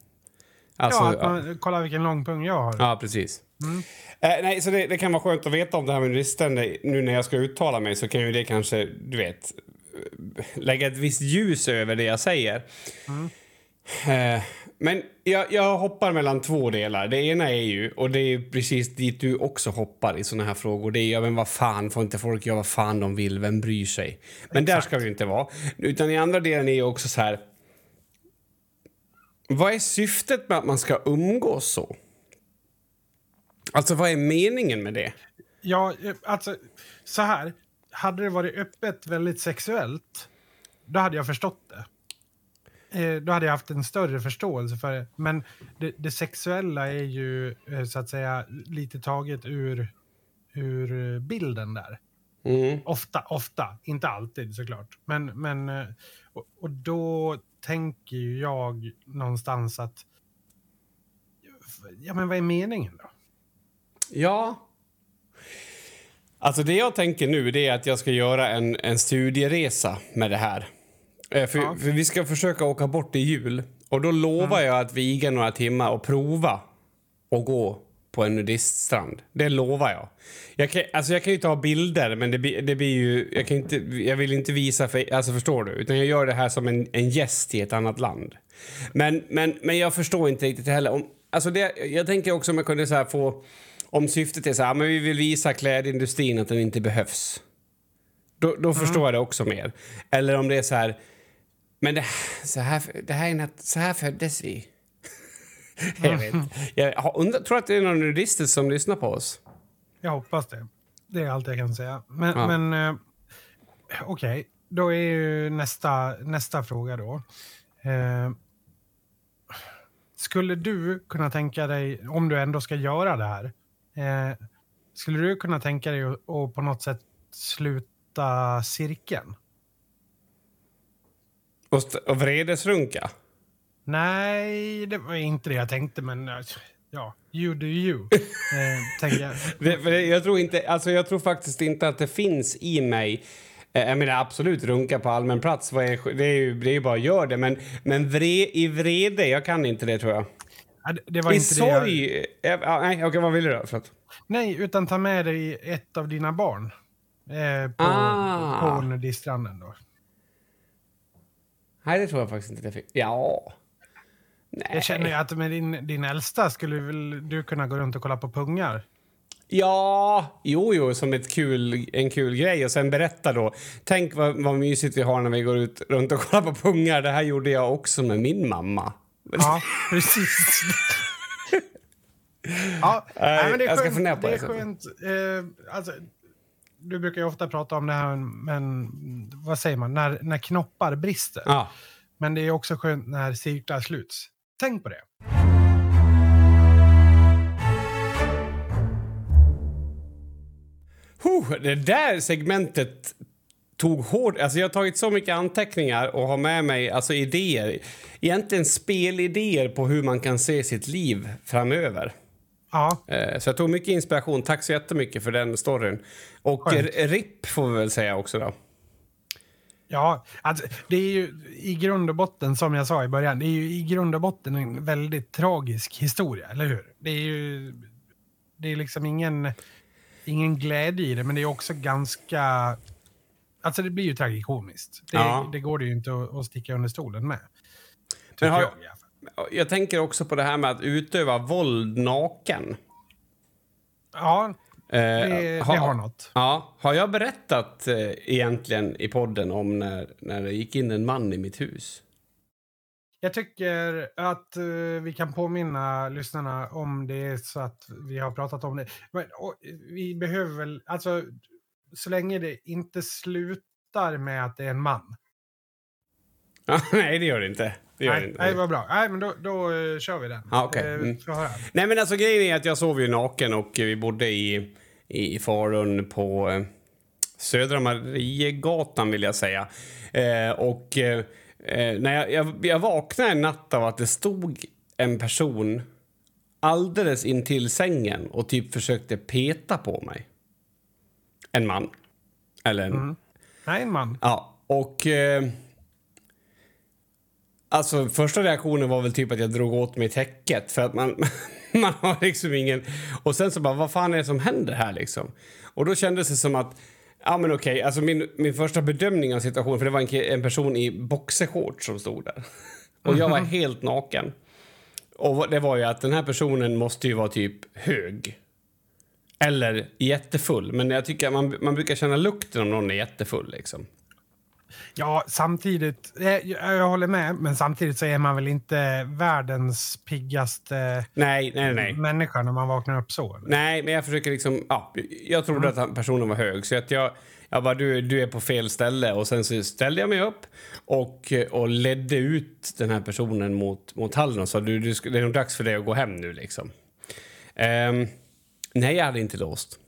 B: Alltså,
C: ja, att man, kolla vilken lång pung jag har.
B: Ja, precis.
C: Mm.
B: Eh, nej, så det, det kan vara skönt att veta om det här med nudisten. Nu när jag ska uttala mig så kan ju det kanske, du vet, lägga ett visst ljus över det jag säger. Eh, men jag, jag hoppar mellan två delar. Det ena är ju, och det är precis dit du också hoppar i såna här frågor, det är ja, men vad fan, får inte folk göra vad fan de vill, vem bryr sig? Men där ska vi inte vara. Utan i andra delen är ju också så här, vad är syftet med att man ska umgås så? Alltså, vad är meningen med det?
C: Ja, eh, alltså så här. Hade det varit öppet väldigt sexuellt, då hade jag förstått det. Eh, då hade jag haft en större förståelse för det. Men det, det sexuella är ju eh, så att säga lite taget ur, ur eh, bilden där.
B: Mm.
C: Ofta, ofta. Inte alltid såklart. Men, men och, och då tänker ju jag någonstans att... Ja, men vad är meningen då?
B: Ja. Alltså det jag tänker nu det är att jag ska göra en, en studieresa med det här. Eh, För,
C: Ja.
B: för vi ska försöka åka bort i jul. Och då lovar jag att viga några timmar och prova att gå på en nudiststrand. Det lovar jag. Jag kan, alltså jag kan ju ta bilder, men det, blir- det blir ju... Jag, kan inte, jag vill inte visa... För, alltså förstår du? Utan jag gör det här som en, en gäst i ett annat land. Men, men, men jag förstår inte riktigt heller. Om, alltså det, jag tänker också om jag kunde så här få... Om syftet är så här, men vi vill visa klädindustrin att den inte behövs. Då, då förstår jag det också mer. Eller om det är så här... Men det, så här, det här är något, så här föddes vi. jag vet. Jag undrar- tror att det är någon nudister som lyssnar på oss.
C: Jag hoppas det. Det är allt jag kan säga. Men,
B: Ja.
C: men eh, okej, då är ju nästa, nästa fråga då. Eh, skulle du kunna tänka dig, om du ändå ska göra det här, eh, skulle du kunna tänka dig att, på något sätt sluta cirkeln?
B: Och, och vredesrunka.
C: Nej, det var inte det jag tänkte, men eh, ja, you do you. Eh, jag.
B: Det, jag, tror inte, alltså jag tror faktiskt inte att det finns i mig... eh, Jag menar absolut runka på allmän plats. Det, är ju, det är ju bara göra det. Men, men vre, i vrede, jag kan inte det tror jag.
C: Det- var
B: I
C: inte det jag...
B: sorg... Ja, nej, okej, vad vill du då? Förlåt.
C: Nej, utan ta med dig ett av dina barn. Eh, på,
B: Ah.
C: på nudiststranden då.
B: Nej, det tror jag faktiskt inte det fick. Ja. Nej.
C: Jag känner ju att med din, din äldsta skulle väl du kunna gå runt och kolla på pungar.
B: Ja, jo, jo, som ett kul, en kul grej. Och sen berätta då. Tänk vad, vad mysigt vi har när vi går ut runt och kollar på pungar. Det här gjorde jag också med min mamma.
C: Ja, precis. ja, nej, men det är
B: jag ska fundera på
C: det. är skönt. Eh, alltså, du brukar ju ofta prata om det här, men vad säger man, när, när knoppar brister.
B: Ja.
C: Men det är också skönt när cirklar sluts. Tänk på det.
B: Huh, det där segmentet tog hårt. Alltså jag har tagit så mycket anteckningar och har med mig alltså idéer. Egentligen spelidéer på hur man kan se sitt liv framöver.
C: Ja,
B: Eh, Så jag tog mycket inspiration. Tack så jättemycket för den storyn. Och
C: Skönt.
B: RIP får vi väl säga också då.
C: Ja, alltså, det är ju i grund och botten, som jag sa i början, det är ju i grund och botten en väldigt tragisk historia, eller hur? Det är ju det är liksom ingen, ingen glädje i det, men det är också ganska... Alltså det blir ju tragikomiskt. Det,
B: Ja.
C: det går det ju inte att, att sticka under stolen med.
B: Men har-
C: jag.
B: Jag tänker också på det här med att utöva våld naken.
C: Ja,
B: Eh,
C: det, det har något.
B: Ja, har jag berättat eh, egentligen i podden om när, när det gick in en man i mitt hus?
C: Jag tycker att eh, vi kan påminna lyssnarna om det så att vi har pratat om det. Men, och, vi behöver väl, alltså så länge det inte slutar med att det är en man.
B: Nej, det gör det inte. Det gör det
C: Nej,
B: inte.
C: nej, vad bra. Nej, men då, då eh, kör vi den.
B: Ja, okej.
C: Eh,
B: Mm. Nej, men alltså grejen är att jag sov ju naken och vi bodde i, i, i Falun på eh, Södra Mariegatan vill jag säga. Eh, och eh, eh, när jag, jag, jag vaknade en natt av att det stod en person alldeles intill sängen och typ försökte peta på mig. En man. Eller en,
C: Nej, en man.
B: Ja, och... Eh, alltså, första reaktionen var väl typ att jag drog åt mig täcket för att man, man har liksom ingen... Och sen så bara, vad fan är det som händer här liksom? Och då kändes det som att, ja men okej, alltså min, min första bedömning av situationen, för det var en, en person i boxershorts som stod där. Och jag var helt naken. Och det var ju att den här personen måste ju vara typ hög. Eller jättefull. Men jag tycker att man, man brukar känna lukten om någon är jättefull liksom.
C: Ja, samtidigt, eh, jag, jag håller med, men samtidigt så är man väl inte världens piggaste
B: Nej, nej, nej.
C: människa när man vaknar upp så. eller?
B: Nej, men jag försöker liksom... Ja, jag trodde att han- personen var hög, så att jag, jag bara, du, du är på fel ställe. Och sen så ställde jag mig upp och, och ledde ut den här personen mot, mot hallen och sa, du, du, det är nog dags för dig att gå hem nu liksom. Ehm, nej, jag hade inte låst.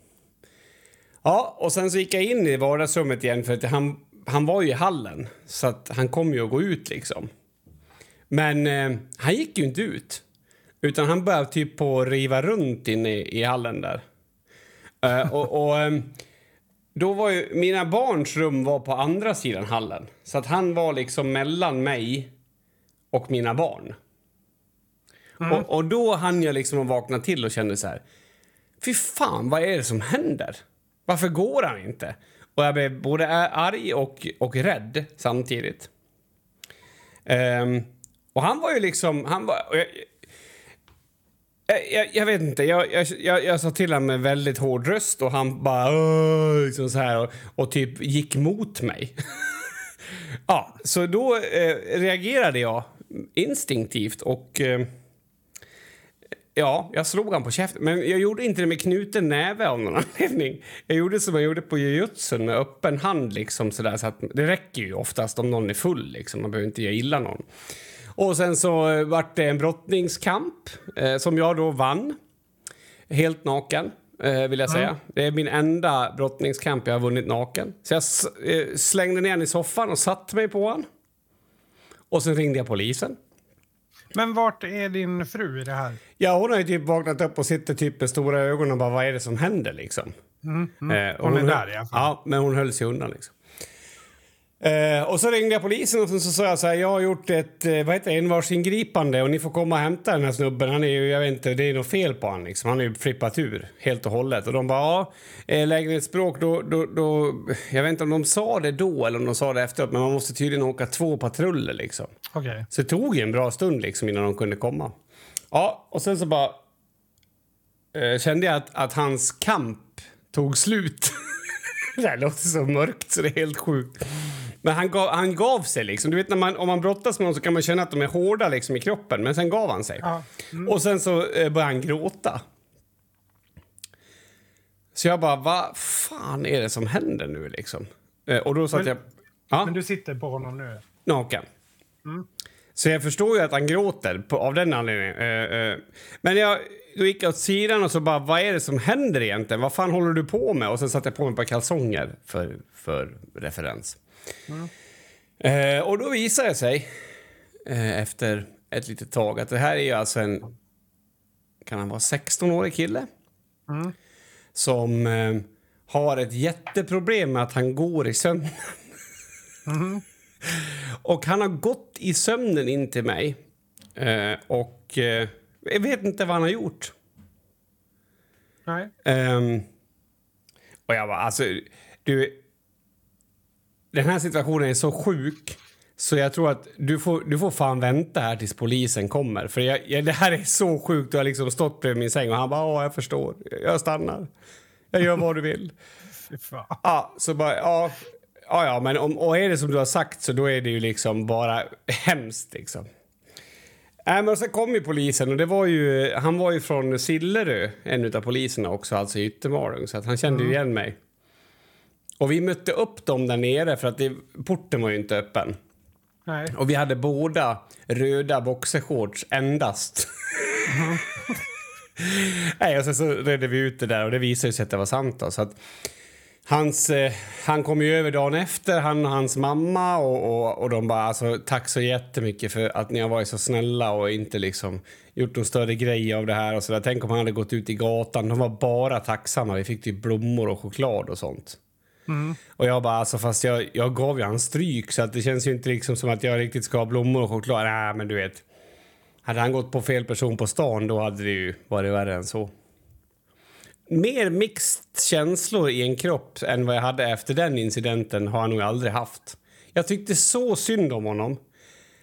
B: Ja, och sen så gick jag in i vardagsrummet igen för att han, han var ju i hallen. Så att han kom ju att gå ut liksom. Men eh, han gick ju inte ut. Utan han började typ på att riva runt inne i, i hallen där. Eh, och, och ehm, då var ju, mina barns rum var på andra sidan hallen. Så att han var liksom mellan mig och mina barn. Och, och då hann jag liksom att vakna till och kände så här. Fy fan, vad är det som händer? Varför går han inte? Och jag blev både arg och, och rädd samtidigt. Um, och han var ju liksom... Han var, jag, jag, jag, vet inte, jag, jag, jag, jag sa till honom med väldigt hård röst och han bara... Liksom så här, och, och typ gick mot mig. ja, så då eh, reagerade jag instinktivt och... Eh, Ja, jag slog han på käften. Men jag gjorde inte det med knuten näve av någon anledning. Jag gjorde som jag gjorde på jujutsun med öppen hand. Liksom, sådär, så att det räcker ju oftast om någon är full. Liksom. Man behöver inte göra illa någon. Och sen så eh, vart det en brottningskamp eh, som jag då vann. Helt naken, eh, vill jag säga. Mm. Det är min enda brottningskamp jag har vunnit naken. Så jag eh, slängde ner den i soffan och satte mig på honom. Och sen ringde jag polisen.
C: Men vart är din fru i det här?
B: Ja, hon har ju typ vaknat upp och sitter typ med stora ögon och bara vad är det som händer liksom?
C: Mm, mm. Eh, hon, hon, är där i alla fall.
B: Ja, men hon höll sig undan liksom. Eh, och så ringde jag polisen och så sa jag så här, jag har gjort ett eh, vad heter det, envarsingripande och ni får komma och hämta den här snubben. Han är ju, jag vet inte, det är något fel på honom liksom. Han är ju flippat ur helt och hållet. Och de bara, ja, eh, lägenhetsbråk, då, då, då, jag vet inte om de sa det då eller om de sa det efteråt, men man måste tydligen åka två patruller liksom.
C: Okay.
B: Så det tog en bra stund liksom innan de kunde komma. Ja, och sen så bara eh, kände jag att, att hans kamp tog slut. det här låter så mörkt så det är helt sjukt. Men han gav, han gav sig. liksom. Du vet när man, Om man brottas med någon så kan man känna att de är hårda liksom, i kroppen, men sen gav han sig.
C: Ja. Mm.
B: Och sen så eh, började han gråta. Så jag bara, vad fan är det som händer nu liksom? Eh, och då sa
C: men,
B: jag... Ja?
C: Men du sitter på honom nu?
B: Naken. Mm. Så jag förstår ju att han gråter på, av den anledningen. Eh, eh. Men jag, då gick jag åt sidan och så bara, vad är det som händer egentligen? Vad fan håller du på med? Och sen satte jag på mig ett par kalsonger för, för referens. Mm. Eh, och då visade det sig eh, efter ett litet tag att det här är ju alltså en kan han vara 16-årig kille
C: mm.
B: som eh, har ett jätteproblem med att han går i sömnen.
C: Mm.
B: Och han har gått i sömnen in till mig eh, och eh, jag vet inte vad han har gjort.
C: Nej.
B: Um, och jag bara, alltså, du, den här situationen är så sjuk så jag tror att du får, du får fan vänta här tills polisen kommer. För jag, jag, det här är så sjukt. Du har liksom stått bredvid min säng och han bara, ja, jag förstår. Jag stannar. Jag gör vad du vill. ja, så bara, ja, ja, ja, men om, och är det som du har sagt så då är det ju liksom bara hemskt liksom. Äh, men sen kom ju polisen och det var ju, han var ju från Sillerö, en av poliserna också, alltså i Yttermalung, så att han kände ju igen mig. Och vi mötte upp dem där nere för att det, porten var ju inte öppen.
C: Nej.
B: Och vi hade båda röda boxershorts endast. Mm. Nej, och sen så redde vi ut det där och det visade sig att det var sant. Då, så att hans, eh, han kom ju över dagen efter, han och hans mamma. Och, och, och de bara alltså, tack så jättemycket för att ni har varit så snälla och inte liksom gjort någon större grej av det här. Och så där. Tänk om han hade gått ut i gatan. De var bara tacksamma. Vi fick typ blommor och choklad och sånt.
C: Mm.
B: Och jag bara, alltså fast jag, jag gav ju han stryk så att det känns ju inte liksom som att jag riktigt ska ha blommor och choklad. Nej, men du vet. Hade han gått på fel person på stan då hade det ju varit värre än så. Mer mixed känslor i en kropp än vad jag hade efter den incidenten har jag nog aldrig haft. Jag tyckte så synd om honom.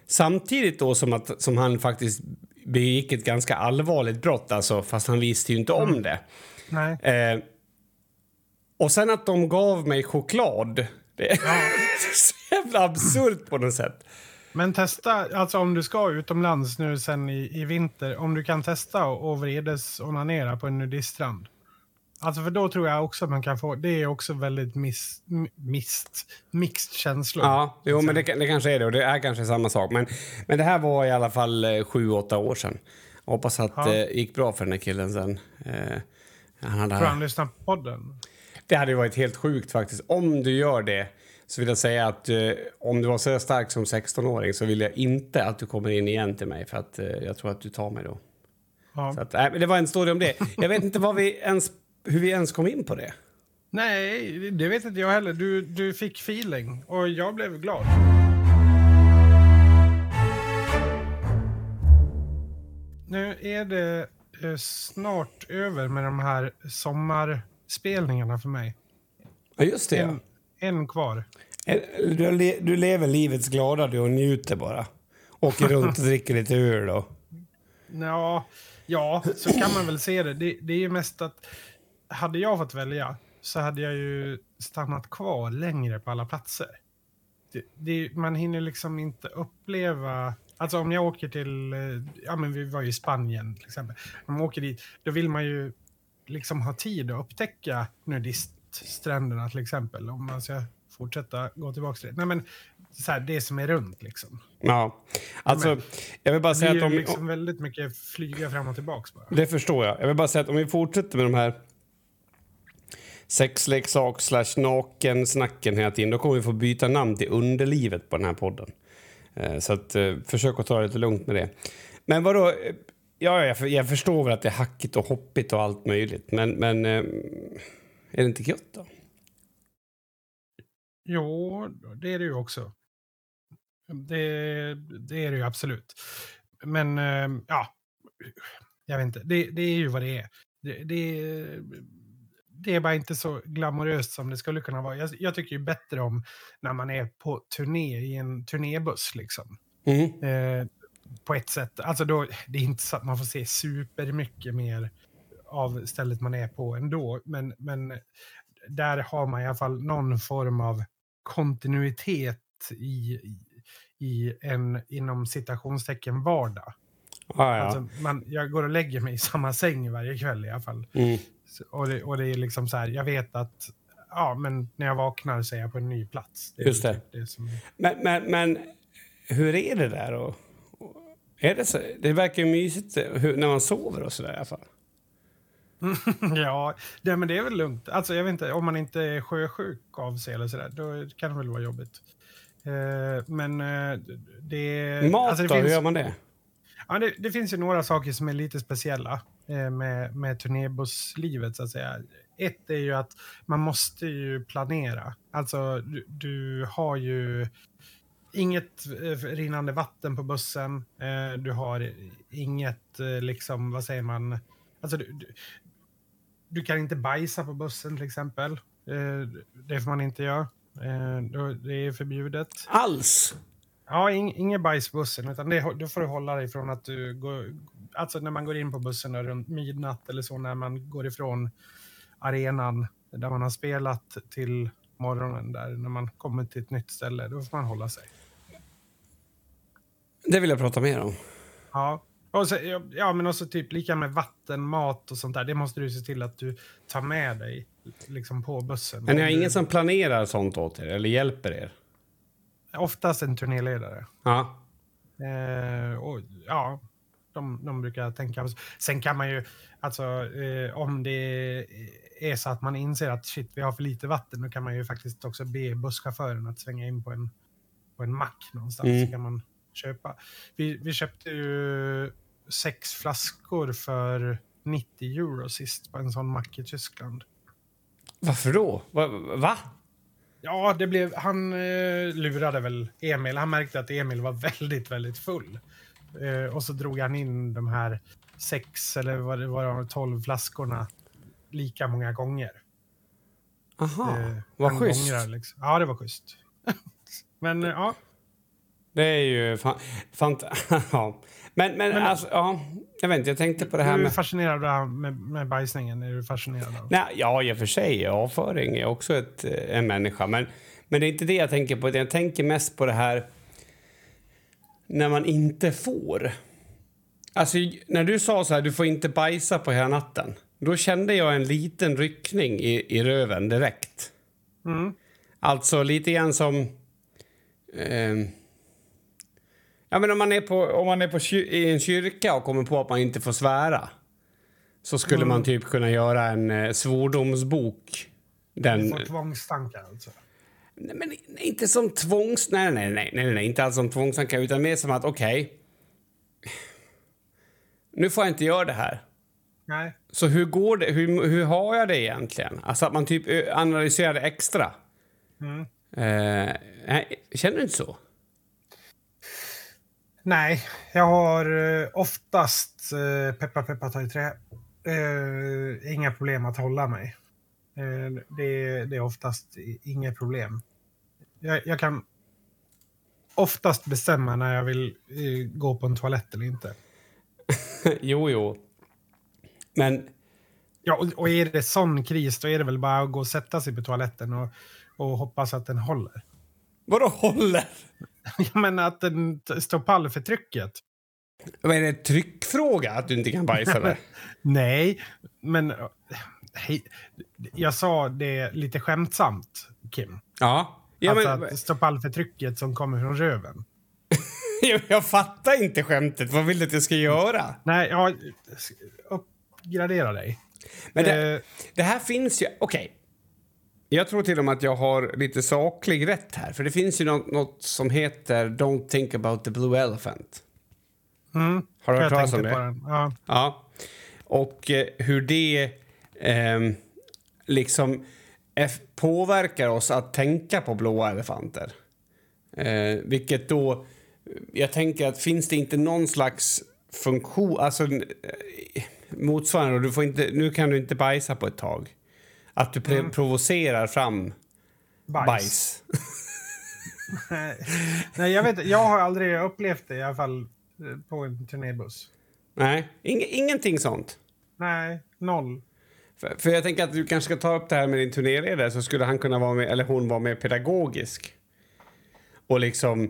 B: Samtidigt då som, att, som han faktiskt begick ett ganska allvarligt brott, alltså, fast han visste ju inte om mm. det. Eh, och sen att de gav mig choklad. Det är ja. så jävla absurt på något sätt.
C: Men testa, alltså om du ska utomlands nu sen i, i vinter, om du kan testa och vredes onanera på en nudiststrand. Alltså för då tror jag också att man kan få, det är också väldigt mis, mist, mixed känslor.
B: Ja, jo men det, det, kanske är det och det är kanske samma sak. Men, men det här var i alla fall eh, sju, åtta år sedan. Jag hoppas att ja. det eh, gick bra för den här killen sen. Eh,
C: han hade... Tror han lyssnar på podden?
B: Det hade varit helt sjukt faktiskt. Om du gör det så vill jag säga att eh, om du var så stark som 16-åring så vill jag inte att du kommer in igen till mig för att eh, jag tror att du tar mig då.
C: Ja.
B: Så att, äh, det var en story om det. Jag vet inte vad vi ens, hur vi ens kom in på det.
C: Nej, det vet inte jag heller. Du, du fick feeling och jag blev glad. Nu är det eh, snart över med de här sommar spelningarna för mig.
B: Ja, just det.
C: En, en kvar.
B: Du, le, du lever livets glada du och njuter bara. Åker runt och dricker lite öl då.
C: Ja, ja, så kan man väl se det. det. Det är ju mest att hade jag fått välja så hade jag ju stannat kvar längre på alla platser. Det, det, man hinner liksom inte uppleva Alltså om jag åker till, eh, ja men vi var ju i Spanien till exempel. Om man åker dit, då vill man ju liksom ha tid att upptäcka nudiststränderna till exempel. Om man ska fortsätta gå tillbaka till det. Nej men, så här, det som är runt liksom.
B: Ja, alltså
C: Men-
B: jag vill bara
C: Det
B: säga
C: är
B: att om...
C: liksom väldigt mycket flyga fram och tillbaka bara.
B: Det förstår jag. Jag vill bara säga att om vi fortsätter med de här sexleksak slash naken-snacken hela tiden då kommer vi få byta namn till underlivet på den här podden. Eh, så att, eh, försök att ta det lite lugnt med det. Men vadå? Ja, jag, jag förstår väl att det är hackigt och hoppigt och allt möjligt. Men, men eh, är det inte gött då?
C: Jo, det är det ju också. Det, det är det ju absolut. Men ja, jag vet inte. Det, det är ju vad det är. Det, det, det är bara inte så glamoröst som det skulle kunna vara. Jag, jag tycker ju bättre om när man är på turné i en turnébuss liksom.
B: Mm.
C: Eh, på ett sätt. Alltså då, det är inte så att man får se supermycket mer av stället man är på ändå. Men, men där har man i alla fall någon form av kontinuitet i, i, en inom citationstecken vardag.
B: Ah, ja.
C: Alltså man, jag går och lägger mig i samma säng varje kväll i alla fall.
B: Mm.
C: Så- Och det, och det är liksom så här, jag vet att ja, men när jag vaknar så är jag på en ny plats. är
B: Just
C: väl
B: det.
C: typ det som,
B: Men, men, men hur är det där? Och, och, är det, så, det verkar ju mysigt hur, när man sover och sådär i alla fall.
C: ja, det, men det är väl lugnt. Alltså jag vet inte, om man inte är sjösjuk av sig eller sådär, då kan det väl vara jobbigt. Eh, men eh, det...
B: Mat
C: alltså det
B: då, hur
C: finns,
B: gör man det?
C: Ja, det, det finns ju några saker som är lite speciella med, med turnébusslivet så att säga. Ett är ju att man måste ju planera. Alltså du, du har ju inget eh, rinnande vatten på bussen. Eh, du har inget, eh, liksom, vad säger man? Alltså du, du, du kan inte bajsa på bussen till exempel. Eh, det får man inte göra. Eh, det är förbjudet.
B: Alls?
C: Ja, ing, ingen bajs på bussen, utan det, då får du hålla dig från att du går... Alltså när man går in på bussen runt midnatt eller så, när man går ifrån arenan där man har spelat till morgonen där, när man kommer till ett nytt ställe, då får man hålla sig.
B: Det vill jag prata mer om.
C: Ja. Och så, ja, men också typ lika med vatten, mat och sånt där. Det måste du se till att du tar med dig liksom på bussen.
B: Men ni har ingen som planerar sånt åt er eller hjälper er?
C: Oftast en turnéledare.
B: Ja.
C: Eh, och, ja, de, de brukar tänka. Sen kan man ju, alltså eh, om det är så att man inser att shit, vi har för lite vatten, då kan man ju faktiskt också be busschauffören att svänga in på en, på en mack någonstans.
B: Mm.
C: Så kan man köpa. Vi, vi köpte ju sex flaskor för 90 euro sist på en sån mack i Tyskland.
B: Varför då? Va? va?
C: Ja, det blev, han eh, lurade väl Emil. Han märkte att Emil var väldigt, väldigt full. Eh, och så drog han in de här sex eller vad det var, tolv flaskorna lika många gånger.
B: Aha,
C: Eh,
B: vad schysst.
C: ångrar Liksom. Ja, det var schysst. Men eh, ja,
B: Det är ju fan... fan ja. Men, men, alltså, ja. Jag vet inte, jag tänkte på det här
C: du är
B: med...
C: fascinerad av med, med bajsningen. Är du fascinerad av?
B: Nej, ja, i och för sig. Avföring är också ett, eh, en människa. Men, men det är inte det jag tänker på. Jag tänker mest på det här när man inte får. Alltså, när du sa så här, du får inte bajsa på hela natten. Då kände jag en liten ryckning i, i röven direkt.
C: Mm.
B: Alltså lite grann som... ehm, ja, men om man är, på, om man är på i en kyrka och kommer på att man inte får svära så skulle man typ kunna göra en eh, svordomsbok.
C: Du
B: Den,
C: får tvångstankar alltså.
B: Nej, men inte som tvångs... Nej, nej, nej, nej, nej, inte alls som tvångstankar utan mer som att okej... nu får jag inte göra det här.
C: Nej.
B: Så hur går det? Hur, hur har jag det egentligen? Alltså att man typ analyserar det extra.
C: Mm.
B: Eh, nej, känner du inte så?
C: Nej, jag har eh, oftast, eh, peppa peppa ta i trä, eh, inga problem att hålla mig. Eh, det, det är oftast i- inga problem. Jag, jag kan oftast bestämma när jag vill eh, gå på en toalett eller inte.
B: jo, jo. Men
C: Ja, och, och är det sån kris då är det väl bara att gå och sätta sig på toaletten och, och hoppas att den håller.
B: Vadå håller?
C: Jag menar att den står pall för trycket.
B: Vad är det tryckfråga att du inte kan bajsa där?
C: Nej, men hej, jag sa det lite skämtsamt, Kim.
B: Ja. Ja,
C: alltså
B: men,
C: att står pall för trycket som kommer från röven.
B: jag, jag fattar inte skämtet. Vad vill du att jag ska göra?
C: Nej, ja, uppgradera dig.
B: Men det,
C: Eh,
B: det här finns ju... Okej. Jag tror till och med att jag har lite saklig rätt här. För det finns ju något, något som heter Don't think about the blue elephant.
C: mm,
B: Har du hört
C: jag
B: talas om det?
C: Ja.
B: Ja. Och eh, hur det ehm, liksom påverkar oss att tänka på blåa elefanter. Eh, vilket då... Jag tänker att finns det inte någon slags funktion... Alltså eh, motsvarande... Du får inte, nu kan du inte bajsa på ett tag. Att du pre- provocerar fram
C: Bajs.
B: bajs.
C: Nej, jag, vet, jag har aldrig upplevt det i alla fall eh, på en turnébuss.
B: Nej, ing- ingenting sånt.
C: Nej, noll.
B: För, för jag tänker att du kanske ska ta upp det här med din turnéledare så skulle han kunna vara med, eller hon vara mer pedagogisk. Och liksom, eh,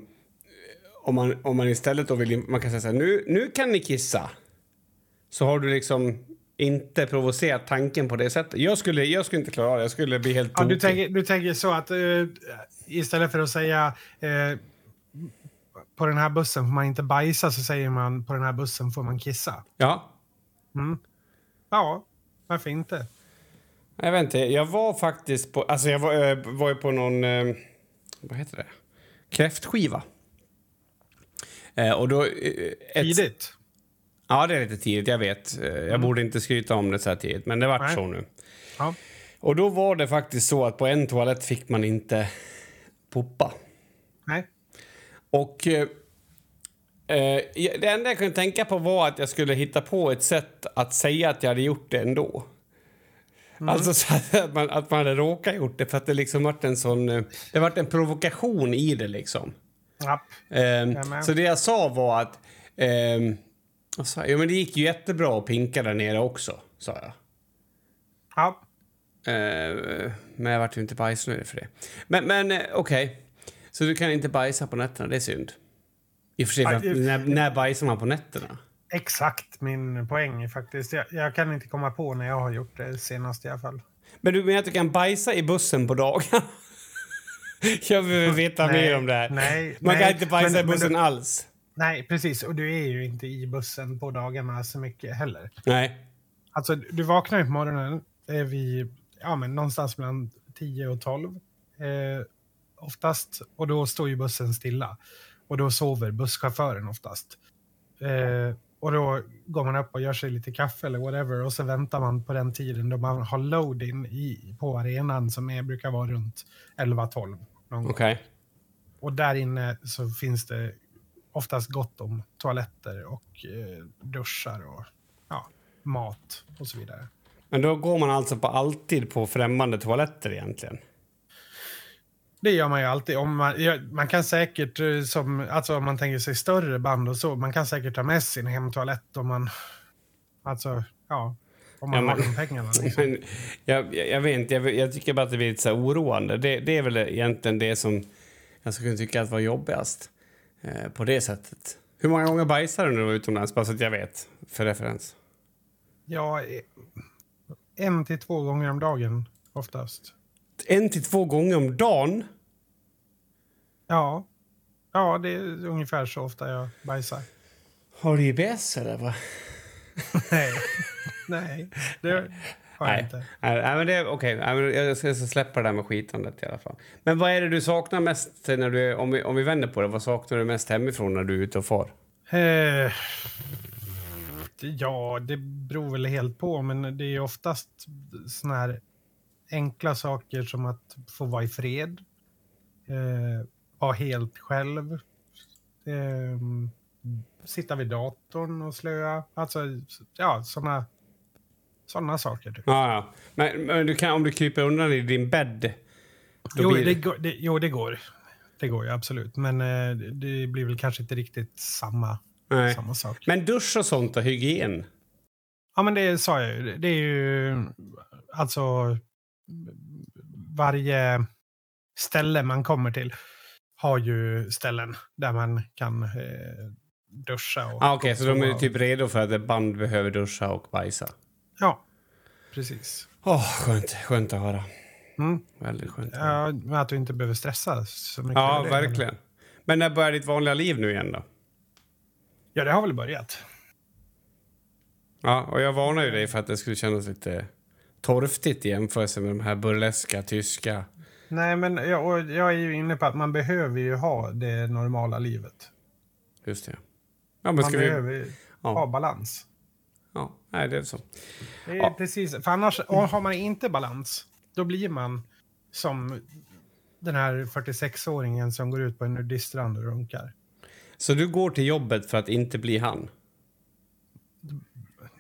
B: om man, om man istället då vill, man kan säga så här, nu, nu kan ni kissa. Så har du liksom inte provocerat tanken på det sättet. Jag skulle, jag skulle inte klara av det, jag skulle bli helt
C: Ja, du, tänker, du tänker så att eh, istället för att säga eh, på den här bussen får man inte bajsa så säger man på den här bussen får man kissa.
B: Ja.
C: Mm. Ja, varför inte?
B: Jag vet inte, jag var faktiskt på, alltså jag var, eh, var ju på någon, eh, vad heter det? Kräftskiva. Eh, och då... ett-
C: Tidigt.
B: Ja, det är lite tidigt, jag vet. Jag borde inte skryta om det så här tidigt, men det vart så nu.
C: Ja.
B: Och då var det faktiskt så att på en toalett fick man inte poppa.
C: Nej.
B: Och det enda jag kunde tänka på var att jag skulle hitta på ett sätt att säga att jag hade gjort det ändå. Alltså så att man, att man hade råkat gjort det för att det liksom vart en sån... eh, Det vart en provokation i det liksom.
C: Ja.
B: Ehm,
C: Jajamän.
B: så det jag sa var att... ehm, sa jag? Jo, men det gick ju jättebra att pinka där nere också, sa jag.
C: Ja.
B: Ehm, men jag vart ju inte bajsnödig för det. Men, men eh, okej. Så du kan inte bajsa på nätterna, det är synd. I och för sig,
C: Aj,
B: när, när bajsar man på nätterna?
C: Exakt min poäng faktiskt. Jag, jag kan inte komma på när jag har gjort det senast i alla fall.
B: Men du menar att du kan bajsa i bussen på dagarna? jag behöver veta
C: Nej,
B: mer om det här.
C: nej,
B: man kan
C: nej,
B: inte bajsa
C: men-
B: i bussen
C: men
B: alls.
C: Nej, precis. Och du är ju inte i bussen på dagarna så mycket heller.
B: Nej.
C: Alltså, du vaknar ju på morgonen är vi, ja, men någonstans mellan 10 och 12. Eh, oftast. Och då står ju bussen stilla. Och då sover busschauffören oftast. Eh, och då går man upp och gör sig lite kaffe eller whatever. Och så väntar man på den tiden då man har load-in i, på arenan som är, brukar vara runt 11-12. någon gång.
B: Okej.
C: Och där inne så finns det oftast gott om toaletter och eh, duschar och ja, mat och så vidare.
B: Men då går man alltså på alltid på främmande toaletter egentligen?
C: Det gör man ju alltid. Om man, man kan säkert, eh, som, alltså om man tänker sig större band och så, man kan säkert ta med sin hemtoalett om man, alltså, ja, om man
B: Ja,
C: har de pengarna. Liksom.
B: Men jag, jag, vet inte, jag, jag tycker bara att det blir lite så oroande. Det, det är väl egentligen det som jag skulle tycka att var jobbigast eh, på det sättet. Hur många gånger bajsade du när du var utomlands? Bara så att jag vet, för referens.
C: Ja, eh, en till två gånger om dagen oftast.
B: En till två gånger om dagen?
C: Ja, ja det är ungefär så ofta jag bajsar.
B: Har du IBS eller? Va?
C: Nej, nej, det har jag
B: Nej.
C: inte.
B: Nej, nej, men det är okej. Men Jag ska släppa det där med skitandet i alla fall. Men vad är det du saknar mest när du, om vi, om vi vänder på det, vad saknar du mest hemifrån när du är ute och far?
C: Eh, ja, det beror väl helt på, men det är oftast såna här enkla saker som att få vara i fred, eh, vara helt själv, eh, sitta vid datorn och slöa. Alltså, ja, såna, såna saker. Typ.
B: Ja, ja. Men, men du kan, om du kryper undan i din bädd,
C: Jo
B: blir
C: det, går, det, jo, det går. Det går ju absolut, men eh, det blir väl kanske inte riktigt samma,
B: Nej.
C: samma sak.
B: Men dusch och sånt och hygien?
C: Ja, men det sa jag ju. Det är ju alltså varje ställe man kommer till. har ju ställen där man kan eh, duscha. Och,
B: Ah, Okej, så de är
C: och-
B: typ redo för att ett band behöver duscha och bajsa.
C: Ja, precis.
B: Åh, skönt. Skönt att höra.
C: Mm.
B: Väldigt skönt. att höra.
C: Ja, men att du inte behöver stressa så mycket.
B: Ja,
C: det.
B: verkligen. Men när börjar ditt vanliga liv nu igen då?
C: Ja, det har väl börjat.
B: Ja, och jag varnar ju dig för att det skulle kännas lite torftigt i jämförelse med de här burleska tyska.
C: Nej, men jag, jag är ju inne på att man behöver ju ha det normala livet.
B: Just det. Ja,
C: Man
B: vi...
C: behöver ju
B: Ja.
C: ha balans.
B: Ja, nej, det är så.
C: Det är
B: Ja.
C: precis, för annars har man inte balans, då blir man som den här 46-åringen som går ut på en nudiststrand och runkar.
B: Så du går till jobbet för att inte bli han?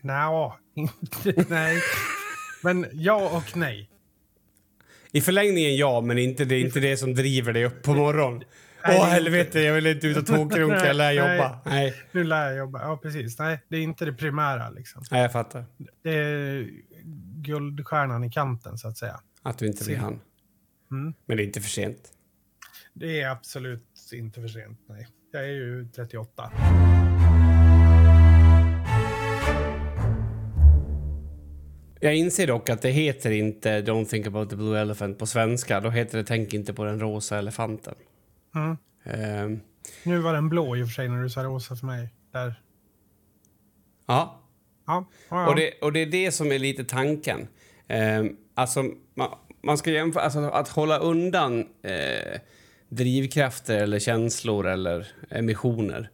C: Nja, inte, nej. Men ja och nej.
B: I förlängningen ja, men inte det är inte det som driver dig upp på morgonen. Åh
C: är
B: helvete, jag vill inte ut och tåkrunka, jag lär
C: Nej,
B: jobba. Nej.
C: Nu lär jag jobba. Ja, precis. Nej, det är inte det primära liksom.
B: nej, jag fattar.
C: Det är guldstjärnan i kanten så att säga.
B: Att du inte blir han.
C: Mm.
B: Men det är inte för sent.
C: Det är absolut inte för sent, nej. Jag är ju 38.
B: Jag inser dock att det heter inte Don't think about the blue elephant på svenska. Då heter det Tänk inte på den rosa elefanten.
C: Mm.
B: Ehm,
C: Nu var den blå i och för sig när du sa rosa för mig. Där.
B: ja,
C: Ja, ja.
B: Och det, och det är det som är lite tanken. Eh, alltså, man, man ska jämföra, alltså, att hålla undan eh, drivkrafter eller känslor eller emissioner.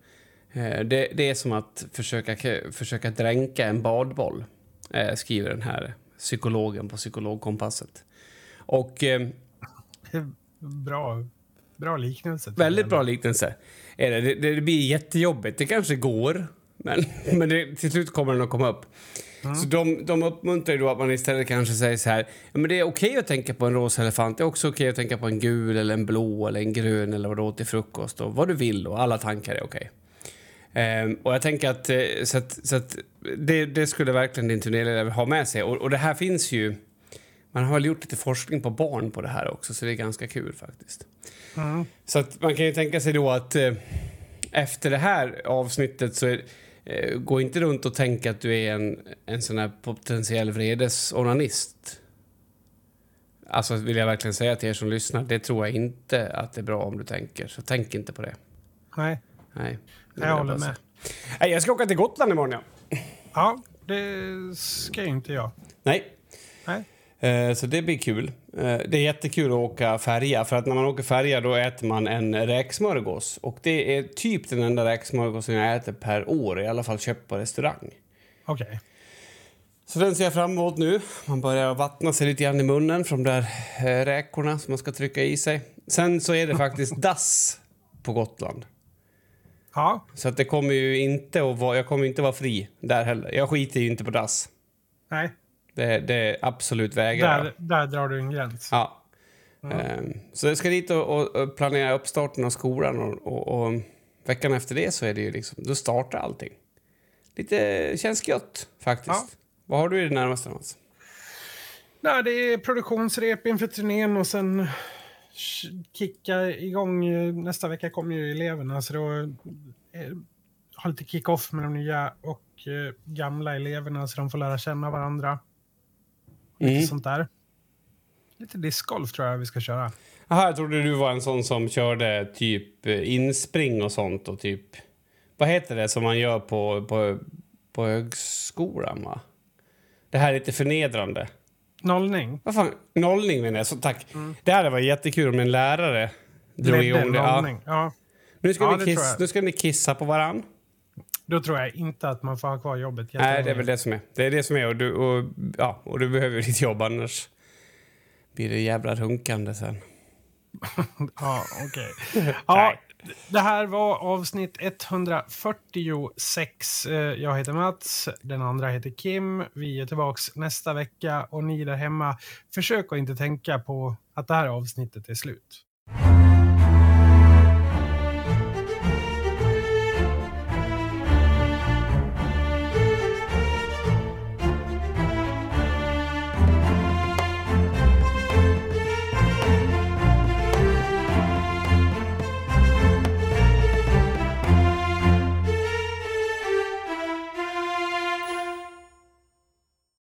B: Eh, det, det är som att försöka, försöka dränka en badboll, eh, skriver den här psykologen på Psykologkompasset. Och eh,
C: Bra, bra liknelse.
B: väldigt bra liknelse. Är det. Det, det blir jättejobbigt. Det kanske går, men, men det, till slut kommer den att komma upp. Så de, de uppmuntrar ju då att man istället kanske säger så här. Ja, men det är okej att tänka på en rosa elefant. Det är också okej att tänka på en gul eller en blå eller en grön eller vad du åt till frukost och vad du vill och alla tankar är okej. Ehm, och jag tänker att, eh, så att, så att det, det skulle verkligen din turnéledare ha med sig. Och, och det här finns ju... Man har väl gjort lite forskning på barn på det här också, så det är ganska kul faktiskt.
C: Mm.
B: Så att man kan ju tänka sig då att eh, efter det här avsnittet så är, eh, gå inte runt och tänka att du är en, en sån här potentiell vredesonanist. Alltså vill jag verkligen säga till er som lyssnar, det tror jag inte att det är bra om du tänker. Så tänk inte på det.
C: Nej,
B: Nej.
C: Jag håller med.
B: Nej, jag ska åka till Gotland imorgon ja.
C: Ja, det ska inte jag.
B: Nej.
C: Nej.
B: Eh, Så det blir kul. Eh, Det är jättekul att åka färja, för att när man åker färja då äter man en räksmörgås. Och det är typ den enda räksmörgåsen jag äter per år, i alla fall köpt på restaurang.
C: Okej.
B: Så den ser jag fram emot nu. Man börjar vattna sig lite grann i munnen från de där eh, räkorna som man ska trycka i sig. Sen så är det faktiskt dass på Gotland.
C: Ja,
B: Så att det kommer ju inte att vara, jag kommer inte vara fri där heller. Jag skiter ju inte på dass.
C: nej.
B: Det, det är absolut vägrar.
C: Där, där drar du en gräns.
B: Ja. Ehm, så jag ska dit och, och, och planera uppstarten av skolan och, och, och veckan efter det så är det ju liksom, då startar allting. Lite, känns gött faktiskt.
C: Ja.
B: Vad har du i det närmaste Mats?
C: Nej, det är produktionsrep inför turnén och sen kicka igång. eh, Nästa vecka kommer ju eleverna så då eh, har lite kick-off med de nya och eh, gamla eleverna så de får lära känna varandra. Lite
B: Mm.
C: sånt där. Lite discgolf tror jag vi ska köra.
B: Jaha, jag trodde du var en sån som körde typ inspring och sånt och typ... Vad heter det som man gör på, på, på högskolan va? Det här är lite förnedrande.
C: Nollning.
B: Vad fan? Nollning menar jag, så tack. Det hade varit jättekul om en lärare drog igång det. Ja.
C: Ja.
B: Nu, ska
C: Ja,
B: ni kiss, nu ska ni kissa på varann.
C: Då tror jag inte att man får ha kvar jobbet
B: Nej, det är väl det som är. Det är det som är och du, och, ja, och du behöver ditt jobb annars blir det jävla runkande sen.
C: Ja, okej. Ja, det här var avsnitt 146. Eh, jag heter Mats, den andra heter Kim. Vi är tillbaks nästa vecka och ni där hemma, försök att inte tänka på att det här avsnittet är slut.